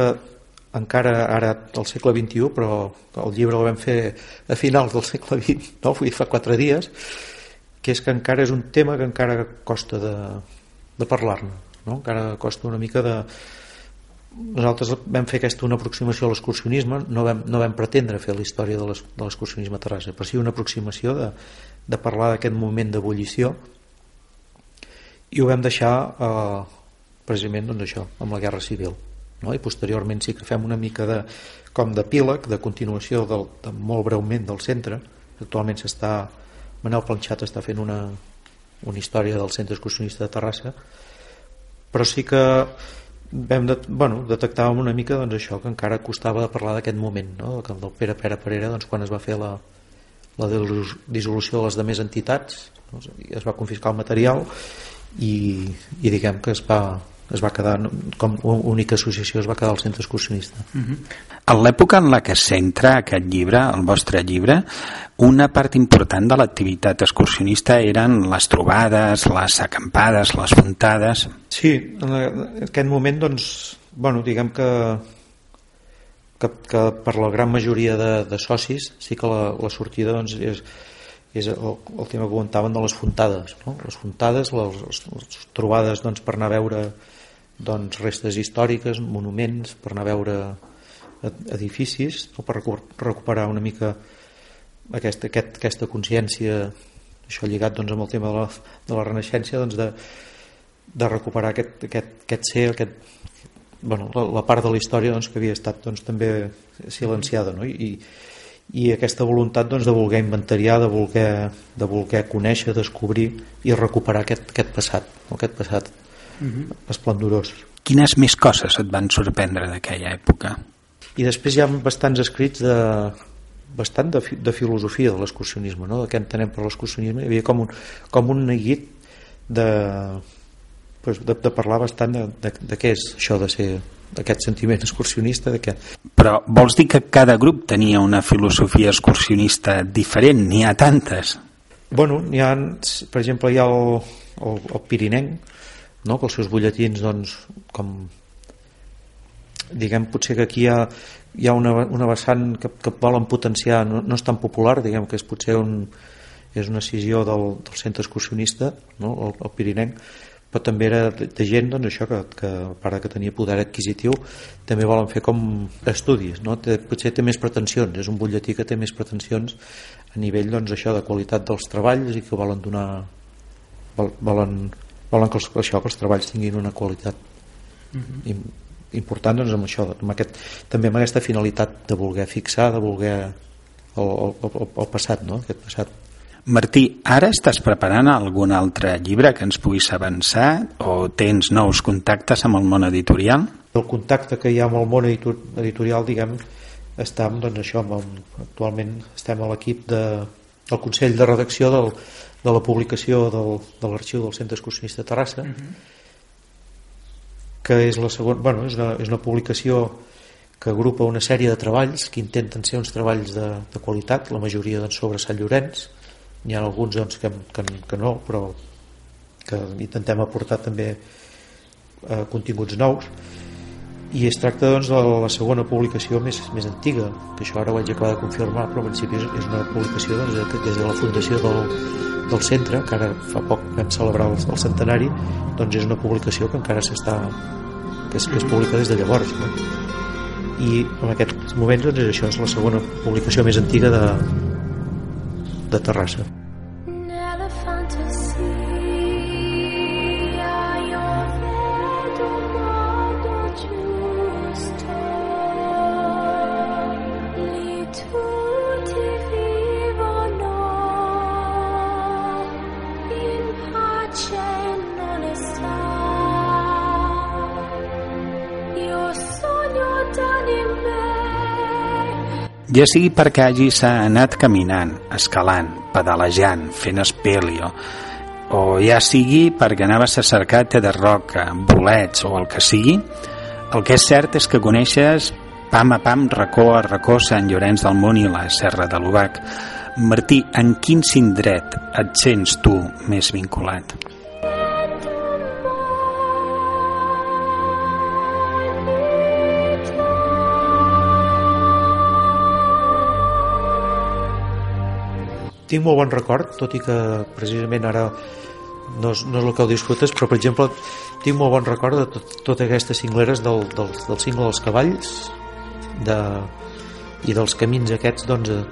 encara ara al segle XXI però el llibre el vam fer a finals del segle XX no? vull dir fa quatre dies que és que encara és un tema que encara costa de, de parlar-ne no? encara costa una mica de nosaltres vam fer aquesta una aproximació a l'excursionisme no vam, no vam pretendre fer la història de l'excursionisme a Terrassa però sí una aproximació de, de parlar d'aquest moment d'ebullició i ho vam deixar eh, precisament doncs això, amb la Guerra Civil no? i posteriorment sí que fem una mica de, com d'epíleg, de continuació del, de, molt breument del centre actualment s'està Manel Planxat està fent una, una història del centre excursionista de Terrassa però sí que vam de, bueno, detectàvem una mica doncs, això que encara costava de parlar d'aquest moment no? que el del Pere Pere Perera doncs, quan es va fer la, la dissolu- dissolució de les demés entitats doncs, es va confiscar el material i, i diguem que es va, es va quedar com única associació es va quedar al centre excursionista. En l'època en la que es centra aquest llibre, el vostre llibre, una part important de l'activitat excursionista eren les trobades, les acampades, les fontades... Sí, en aquest moment doncs, bueno, diguem que, que, que per la gran majoria de, de socis sí que la, la sortida doncs, és, és el, el tema que comentaven de les fontades no? les fontades, les, les, les trobades doncs, per anar a veure doncs, restes històriques, monuments per anar a veure ed- edificis no? per recu- recuperar una mica aquesta, aquest, aquesta consciència això lligat doncs, amb el tema de la, de la renaixença doncs, de, de recuperar aquest, aquest, aquest ser aquest, bueno, la, la part de la història doncs, que havia estat doncs, també silenciada no? I, i aquesta voluntat doncs, de voler inventariar de voler, de voler conèixer descobrir i recuperar aquest, aquest passat aquest passat esplendorós Quines més coses et van sorprendre d'aquella època? i després hi ha bastants escrits de, bastant de, fi- de filosofia de l'excursionisme, no? de què entenem per l'excursionisme. Hi havia com un, com un neguit de, pues, de, de parlar bastant de, de, de què és això de ser d'aquest sentiment excursionista de què... Però vols dir que cada grup tenia una filosofia excursionista diferent? N'hi ha tantes. Bueno, n'hi ha, per exemple, hi ha el, el, el Pirinenc, no? que els seus butlletins, doncs, com diguem, potser que aquí hi ha, hi ha una, una vessant que, que volen potenciar, no, no és tan popular, diguem que és potser un, és una decisió del, del centre excursionista, no? el, el Pirinenc, però també era de, gent doncs, això que, que a part que tenia poder adquisitiu també volen fer com estudis no? té, potser té més pretensions és un butlletí que té més pretensions a nivell doncs, això de qualitat dels treballs i que volen donar vol, volen, volen que, els, això, que els treballs tinguin una qualitat im, important doncs, amb això amb aquest, també amb aquesta finalitat de voler fixar, de voler el, el, el, el passat, no? aquest passat Martí, ara estàs preparant algun altre llibre que ens puguis avançar o tens nous contactes amb el món editorial? el contacte que hi ha amb el món editor, editorial diguem estem doncs això amb, amb, actualment estem a l'equip de, del Consell de Redacció del, de la publicació del, de l'arxiu del Centre Excursionista de Terrassa uh -huh. que és la segona bueno, és, una, és una publicació que agrupa una sèrie de treballs que intenten ser uns treballs de, de qualitat la majoria doncs, sobre Sant Llorenç n'hi ha alguns doncs, que, que, que no però que intentem aportar també eh, continguts nous i es tracta doncs, de la segona publicació més, més antiga que això ara ho vaig acabar de confirmar però en principi és, una publicació doncs, des de la fundació del, del centre que ara fa poc vam celebrar el, el centenari doncs és una publicació que encara s'està que, es, que es publica des de llavors no? i en aquests moments doncs, és això és la segona publicació més antiga de, de Terrassa Ja sigui perquè hagi s'ha anat caminant, escalant, pedalejant, fent espelio, o ja sigui perquè anaves a cercar te de roca, bolets o el que sigui, el que és cert és que coneixes pam a pam, racó a racó, Sant Llorenç del Món i la Serra de l'Ubac. Martí, en quin cindret et sents tu més vinculat? Tinc molt bon record tot i que precisament ara no és, no és el que ho disfrutes però per exemple tinc molt bon record de tot, totes aquestes cingleres del, del, del cingle dels cavalls de, i dels camins aquests doncs, eh,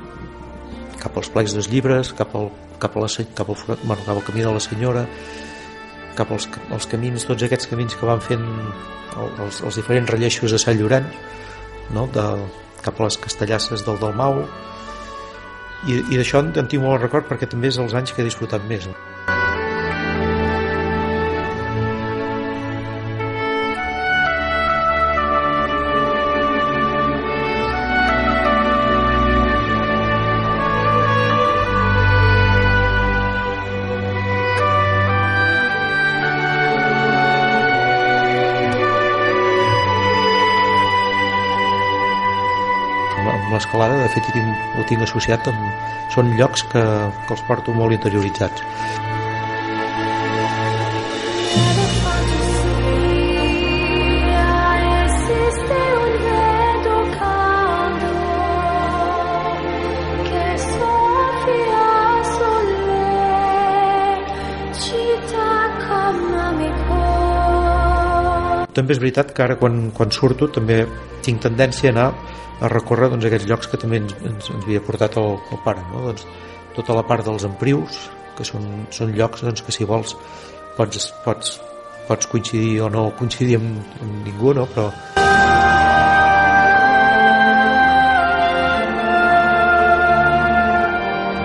cap als plecs dels llibres cap al, cap, a la, cap, al, bueno, cap al camí de la senyora cap als, als camins, tots aquests camins que van fent el- els, els diferents relleixos de Sant Llorenç no? de, cap a les castellasses del Dalmau i, i d'això en tinc molt record perquè també és els anys que he disfrutat més l'escalada de fet ho tinc associat amb, són llocs que, que els porto molt interioritzats. També és veritat que ara quan, quan surto també tinc tendència a anar a recórrer doncs, aquests llocs que també ens, ens, ens havia portat el, el pare no? doncs, tota la part dels emprius que són, són llocs doncs, que si vols pots, pots, pots coincidir o no coincidir amb, amb ningú no? però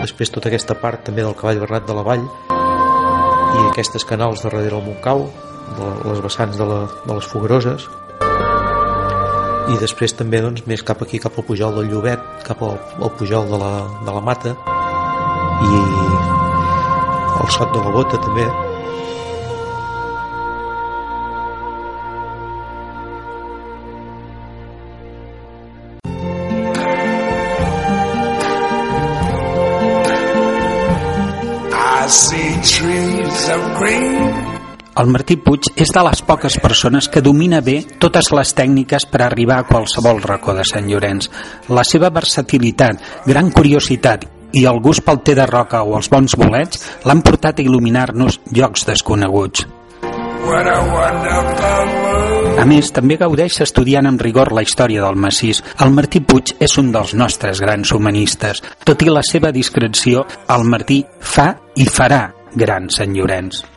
després tota aquesta part també del cavall bernat de la vall i aquestes canals de darrere el Montcau de les vessants de, la, de les Fogueroses i després també doncs, més cap aquí cap al Pujol del Llobet cap al, al Pujol de la, de la Mata. I el Sot de la Bota també El Martí Puig és de les poques persones que domina bé totes les tècniques per arribar a qualsevol racó de Sant Llorenç. La seva versatilitat, gran curiositat i el gust pel té de roca o els bons bolets l'han portat a il·luminar-nos llocs desconeguts. A més, també gaudeix estudiant amb rigor la història del massís. El Martí Puig és un dels nostres grans humanistes. Tot i la seva discreció, el Martí fa i farà gran Sant Llorenç.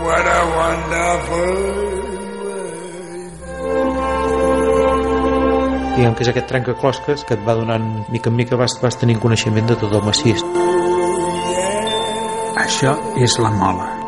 What a wonderful diguem que és aquest trencaclosques que et va donant mica en mica vas, vas tenint coneixement de tot el massís Això és la mola.